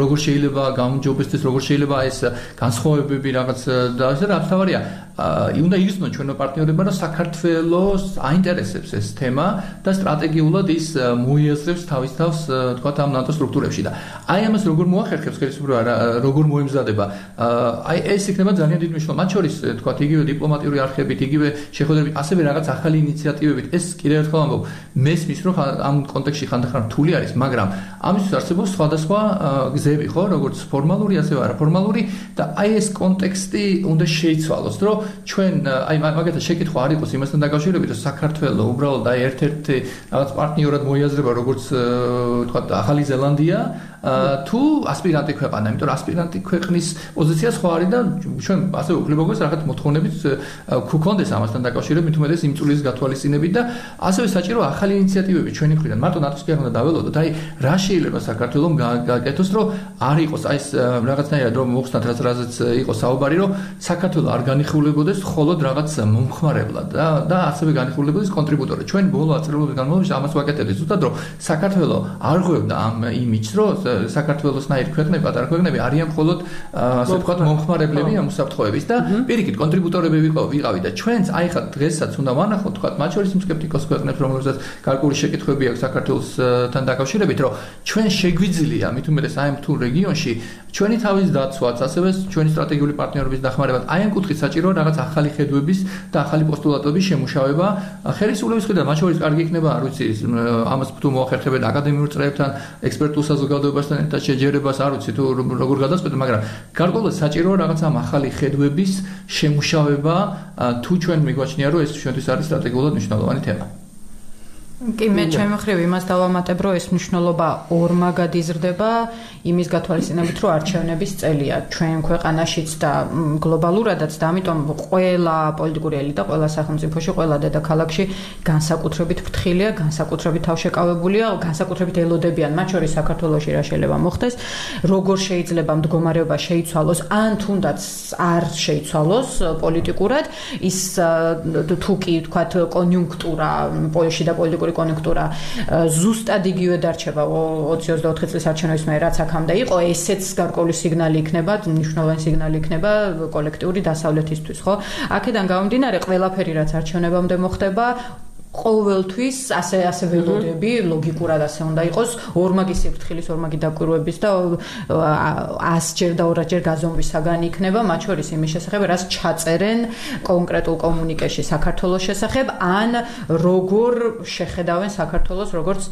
როგორ შეიძლება გამჯობესდეს, როგორ შეიძლება ეს განსხვავებები რაღაც და ასე რა თავარია. აი უნდა იგრძნო ჩვენო პარტნიორებმა რომ საქართველოს აინტერესებს ეს თემა და სტრატეგიულად ის მოიაზრებს თავის თავს თქვა ამ ნატო სტრუქტურებში. და აი ამას როგორ მოახერხებს ხელისუფლება როგორ მოემზადება? აი ეს იქნება ძალიან დიდი მნიშვნელობა. მათ შორის თქვა იგივე დიპლომატიური არხებით იგივე შეხვედრებით ასევე რაღაც ახალი ინიციატივებით ეს კიდევ ერთხელ ამბობ. მესმის რომ ამ კონტექსში ხანდახან რთული არის მაგრამ ამისთვის არსებობს სხვადასხვა გზები ხო? როგორც ფორმალური ასევე არაფორმალური და აი ეს კონტექსტი უნდა შეიცვალოს რომ ჩვენ აი მაგათა შეკითხვა არ იყოს იმასთან დაკავშირებით, რომ საქართველოს უბრალოდ აი ერთ-ერთი რაღაც პარტნიორად მოიაზრება როგორც თქვა ახალი ზელანდია თუ ასპირანტი ქვეყანა, იმიტომ რომ ასპირანტი ქვეყნის პოზიცია სხვა არის და ჩვენ ასე ვუქნებო გქონდეს რაღაც მოთხოვნებით ქუქონდეს ამასთან დაკავშირებით, უმეტეს იმ წულის გათვალისწინებით და ასევე საჭირო ახალი ინიციატივები ჩვენი მხრიდან. მარტო ნატოს კი არ უნდა დაველოდოთ. აი რა შეიძლება საქართველოს გაკეთოს, რომ არ იყოს აი ეს რაღაცნაირად რომ მოხსნათ რაც რაზეც იყო საუბარი, რომ საქართველოს არ განიხულებოდეს მხოლოდ რაღაც მომხმარებლად და და ასევე განიხულებოდეს კონტრიბუტორი. ჩვენ ბოლო აწრებობის განმავლობაში ამას ვაკეთებთ. ზუსტად რომ საქართველოს არ ღვევდა ამ იმიჯს, რომ საქართველოსნაირ ქვეყნები, პატარა ქვეყნები არიან მხოლოდ ასე ვთქვათ მომხმარებლები ამ უსაფრთხოების და პირიქით კონტრიბუტორები ვიყავი და ჩვენც აი ხა დღესაც უნდა ვანახოთ თქვათ მათ შორის იმ სკეპტიკოს ქვეყნებს რომელსაც გარკვეული შეკითხვები აქვს საქართველოსთან დაკავშირებით რომ ჩვენ შეგვიძლია მით უმეტეს აი ამ თუ რეგიონში ჩვენი თავის დაცვაც ასევე ჩვენი სტრატეგიული პარტნიორობის დახმარება აი ამ კუთხით საჭიროა რაღაც ახალი ხედვების და ახალი პოსტულატების შემუშავება ხელისუფლების მხრიდან მათ შორის კარგი იქნება არ ვიცი ამას თუ მოახერხებენ აკადემიურ წრეებთან ექსპერტულ საზოგადოებას საზოგადოებასთან ერთად შეჯერებას არ ვიცი თუ როგორ გადასწყვეტ, მაგრამ გარკვეულად საჭიროა რაღაცა ახალი ხედვების შემუშავება, თუ ჩვენ მიგვაჩნია, რომ ეს ჩვენთვის არის სტრატეგიულად მნიშვნელოვანი თემა. კი მე ჩემი მხრივ იმას დავამატებ, რომ ეს მნიშვნელობა ორმაგად იზრდება იმის გათვალისწინებით, რომ არჩევნების წელია ჩვენ ქვეყანაშიც და გლობალურადაც და ამიტომ ყველა პოლიტიკური ელიტა, ყველა სახელმწიფოში, ყველა დედაქალაქში განსაკუთრებით ფრთხილია, განსაკუთრებით თავშეკავებულია, განსაკუთრებით ელოდებიან, მათ შორის საქართველოსი რა შეიძლება მოხდეს, როგორ შეიძლება მდგომარეობა შეიცვალოს, ან თუნდაც არ შეიცვალოს პოლიტიკურად, ის თუ კი თქვათ კონიუნქტურა პოლში და პოლიტიკური კონიუნქტურა ზუსტად იგივე დარჩება 20-24 წლის არჩევნების მერე რაც აქამდე იყო, ესეც გარკვეული სიგნალი იქნება, მნიშვნელოვანი სიგნალი იქნება კოლექტიური დასავლეთისთვის, ხო? აქედან გამომდინარე, ყველაფერი რაც არჩევნებამდე მოხდება, ყოველთვის ასე ასე ველოდები ლოგიკურად ასე უნდა იყოს. ორმაგი სიფრთხილის ორმაგი დაკვირვების და 100 ჯერ და 200 ჯერ გაზომვის საგანი იქნება. მათ შორის იმის შესახებ რაც ჩაწერენ კონკრეტულ კომუნიკეში საქართველოს შესახებ ან როგორ შეხედავენ საქართველოს როგორც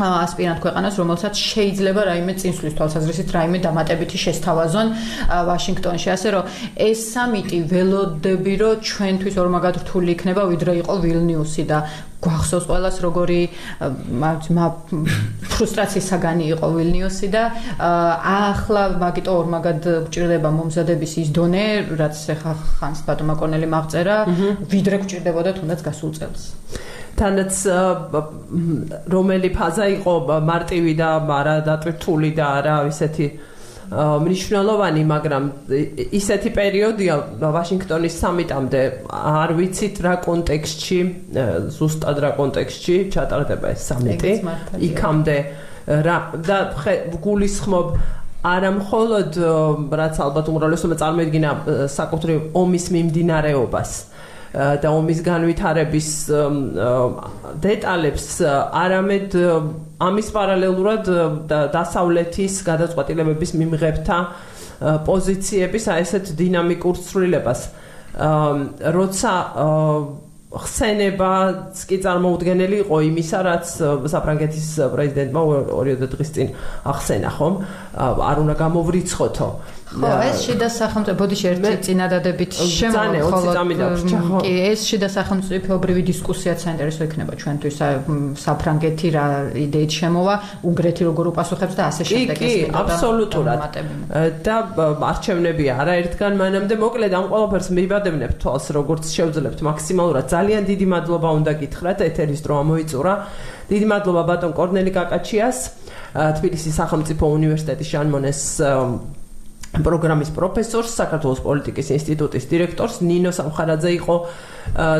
ასპირანტ ქვეყანას, რომელსაც შეიძლება რაიმე წინსვლის თვალსაზრისით რაიმე დამატებითი შესთავაზონ ვაშინგტონში, ასე რომ ეს სამიტი ველოდები, რომ ჩვენთვის ორმაგად რთული იქნება, ვიდრე იყო ვილნიუსი და გვახსოვს ყველას როგორი ფრუსტრაციის საგანი იყო ვილნიუსი და ახლა მაგიტო ორმაგად გჭირდება მომზადების ის დონე, რაც ახლა ხანს ბატონმა კონელი მაგწერა, ვიდრე გჭირდებოდა თუნდაც გასულ წელს. თანაც რომელი ფაზა იყო მარტივი და არა დატვირთული და არა ისეთი მნიშვნელოვანი, მაგრამ ისეთი პერიოდია ვაშინგტონის სამიტამდე. არ ვიცით რა კონტექსტში, ზუსტად რა კონტექსტში ჩატარდება ეს სამიტი. იქამდე რა და გულისხმობ არა მხოლოდ რაც ალბათ უმრავლესობა წარმოედგინა საკუთრივ ომის მიმდინარეობას და ომის განვითარების დეტალებს არამედ ამის პარალელურად დასავლეთის გადაწყვეტილებების მიმღებთა პოზიციების აი ესეთ დინამიკურ ცვლილებას როცა ხსენებაც კი წარმოუდგენელი იყო იმისა, რაც საფრანგეთის პრეზიდენტმა ორი დღის წინ ახსენა, ხომ? არ უნდა გამოვრიცხოთო. ხო, ეს შიდა სახელმწიფო ბოდიში ერთი წინადადებით შემოხოლოდ კი ეს შიდა სახელმწიფოებრივი დისკუსიაც საინტერესო იქნება ჩვენთვის საფრანგეთი რა იდეით შემოვა, უნგრეთი როგორ უპასუხებს და ასე შემდეგ ეს კი აბსოლუტურად. და არჩევნები არაერთგან მანამდე მოკლედ ამ ყველაფერს მიბადებნებ თვალს როგორც შევძლებთ მაქსიმალურად. ძალიან დიდი მადლობა უნდა გითხრათ ეთერის დრო ამოიწურა. დიდი მადლობა ბატონ კორნელი კაკაჩიას თბილისის სახელმწიფო უნივერსიტეტის ჟანმონეს პროგრამის პროფესორს, საქართველოს პოლიტიკის ინსტიტუტის დირექტორს ნინო სამხარაძე იყო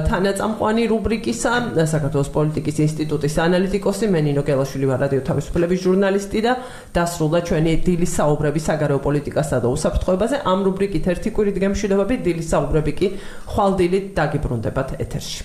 თანაწამყვანი რუბრიკისა, საქართველოს პოლიტიკის ინსტიტუტის ანალიტიკოსი, მე ნინო გელაშვილი ვარ რადიო თავისუფლების ჟურნალისტი და დასრულდა ჩვენი დილის საუბრები საგარეო პოლიტიკასა და უსაფრთხოებაზე. ამ რუბრიკით ერთი კვირით გემშვიდობებით, დილის საუბრები კი ხვალ დილით დაგიბრუნდებათ ეთერში.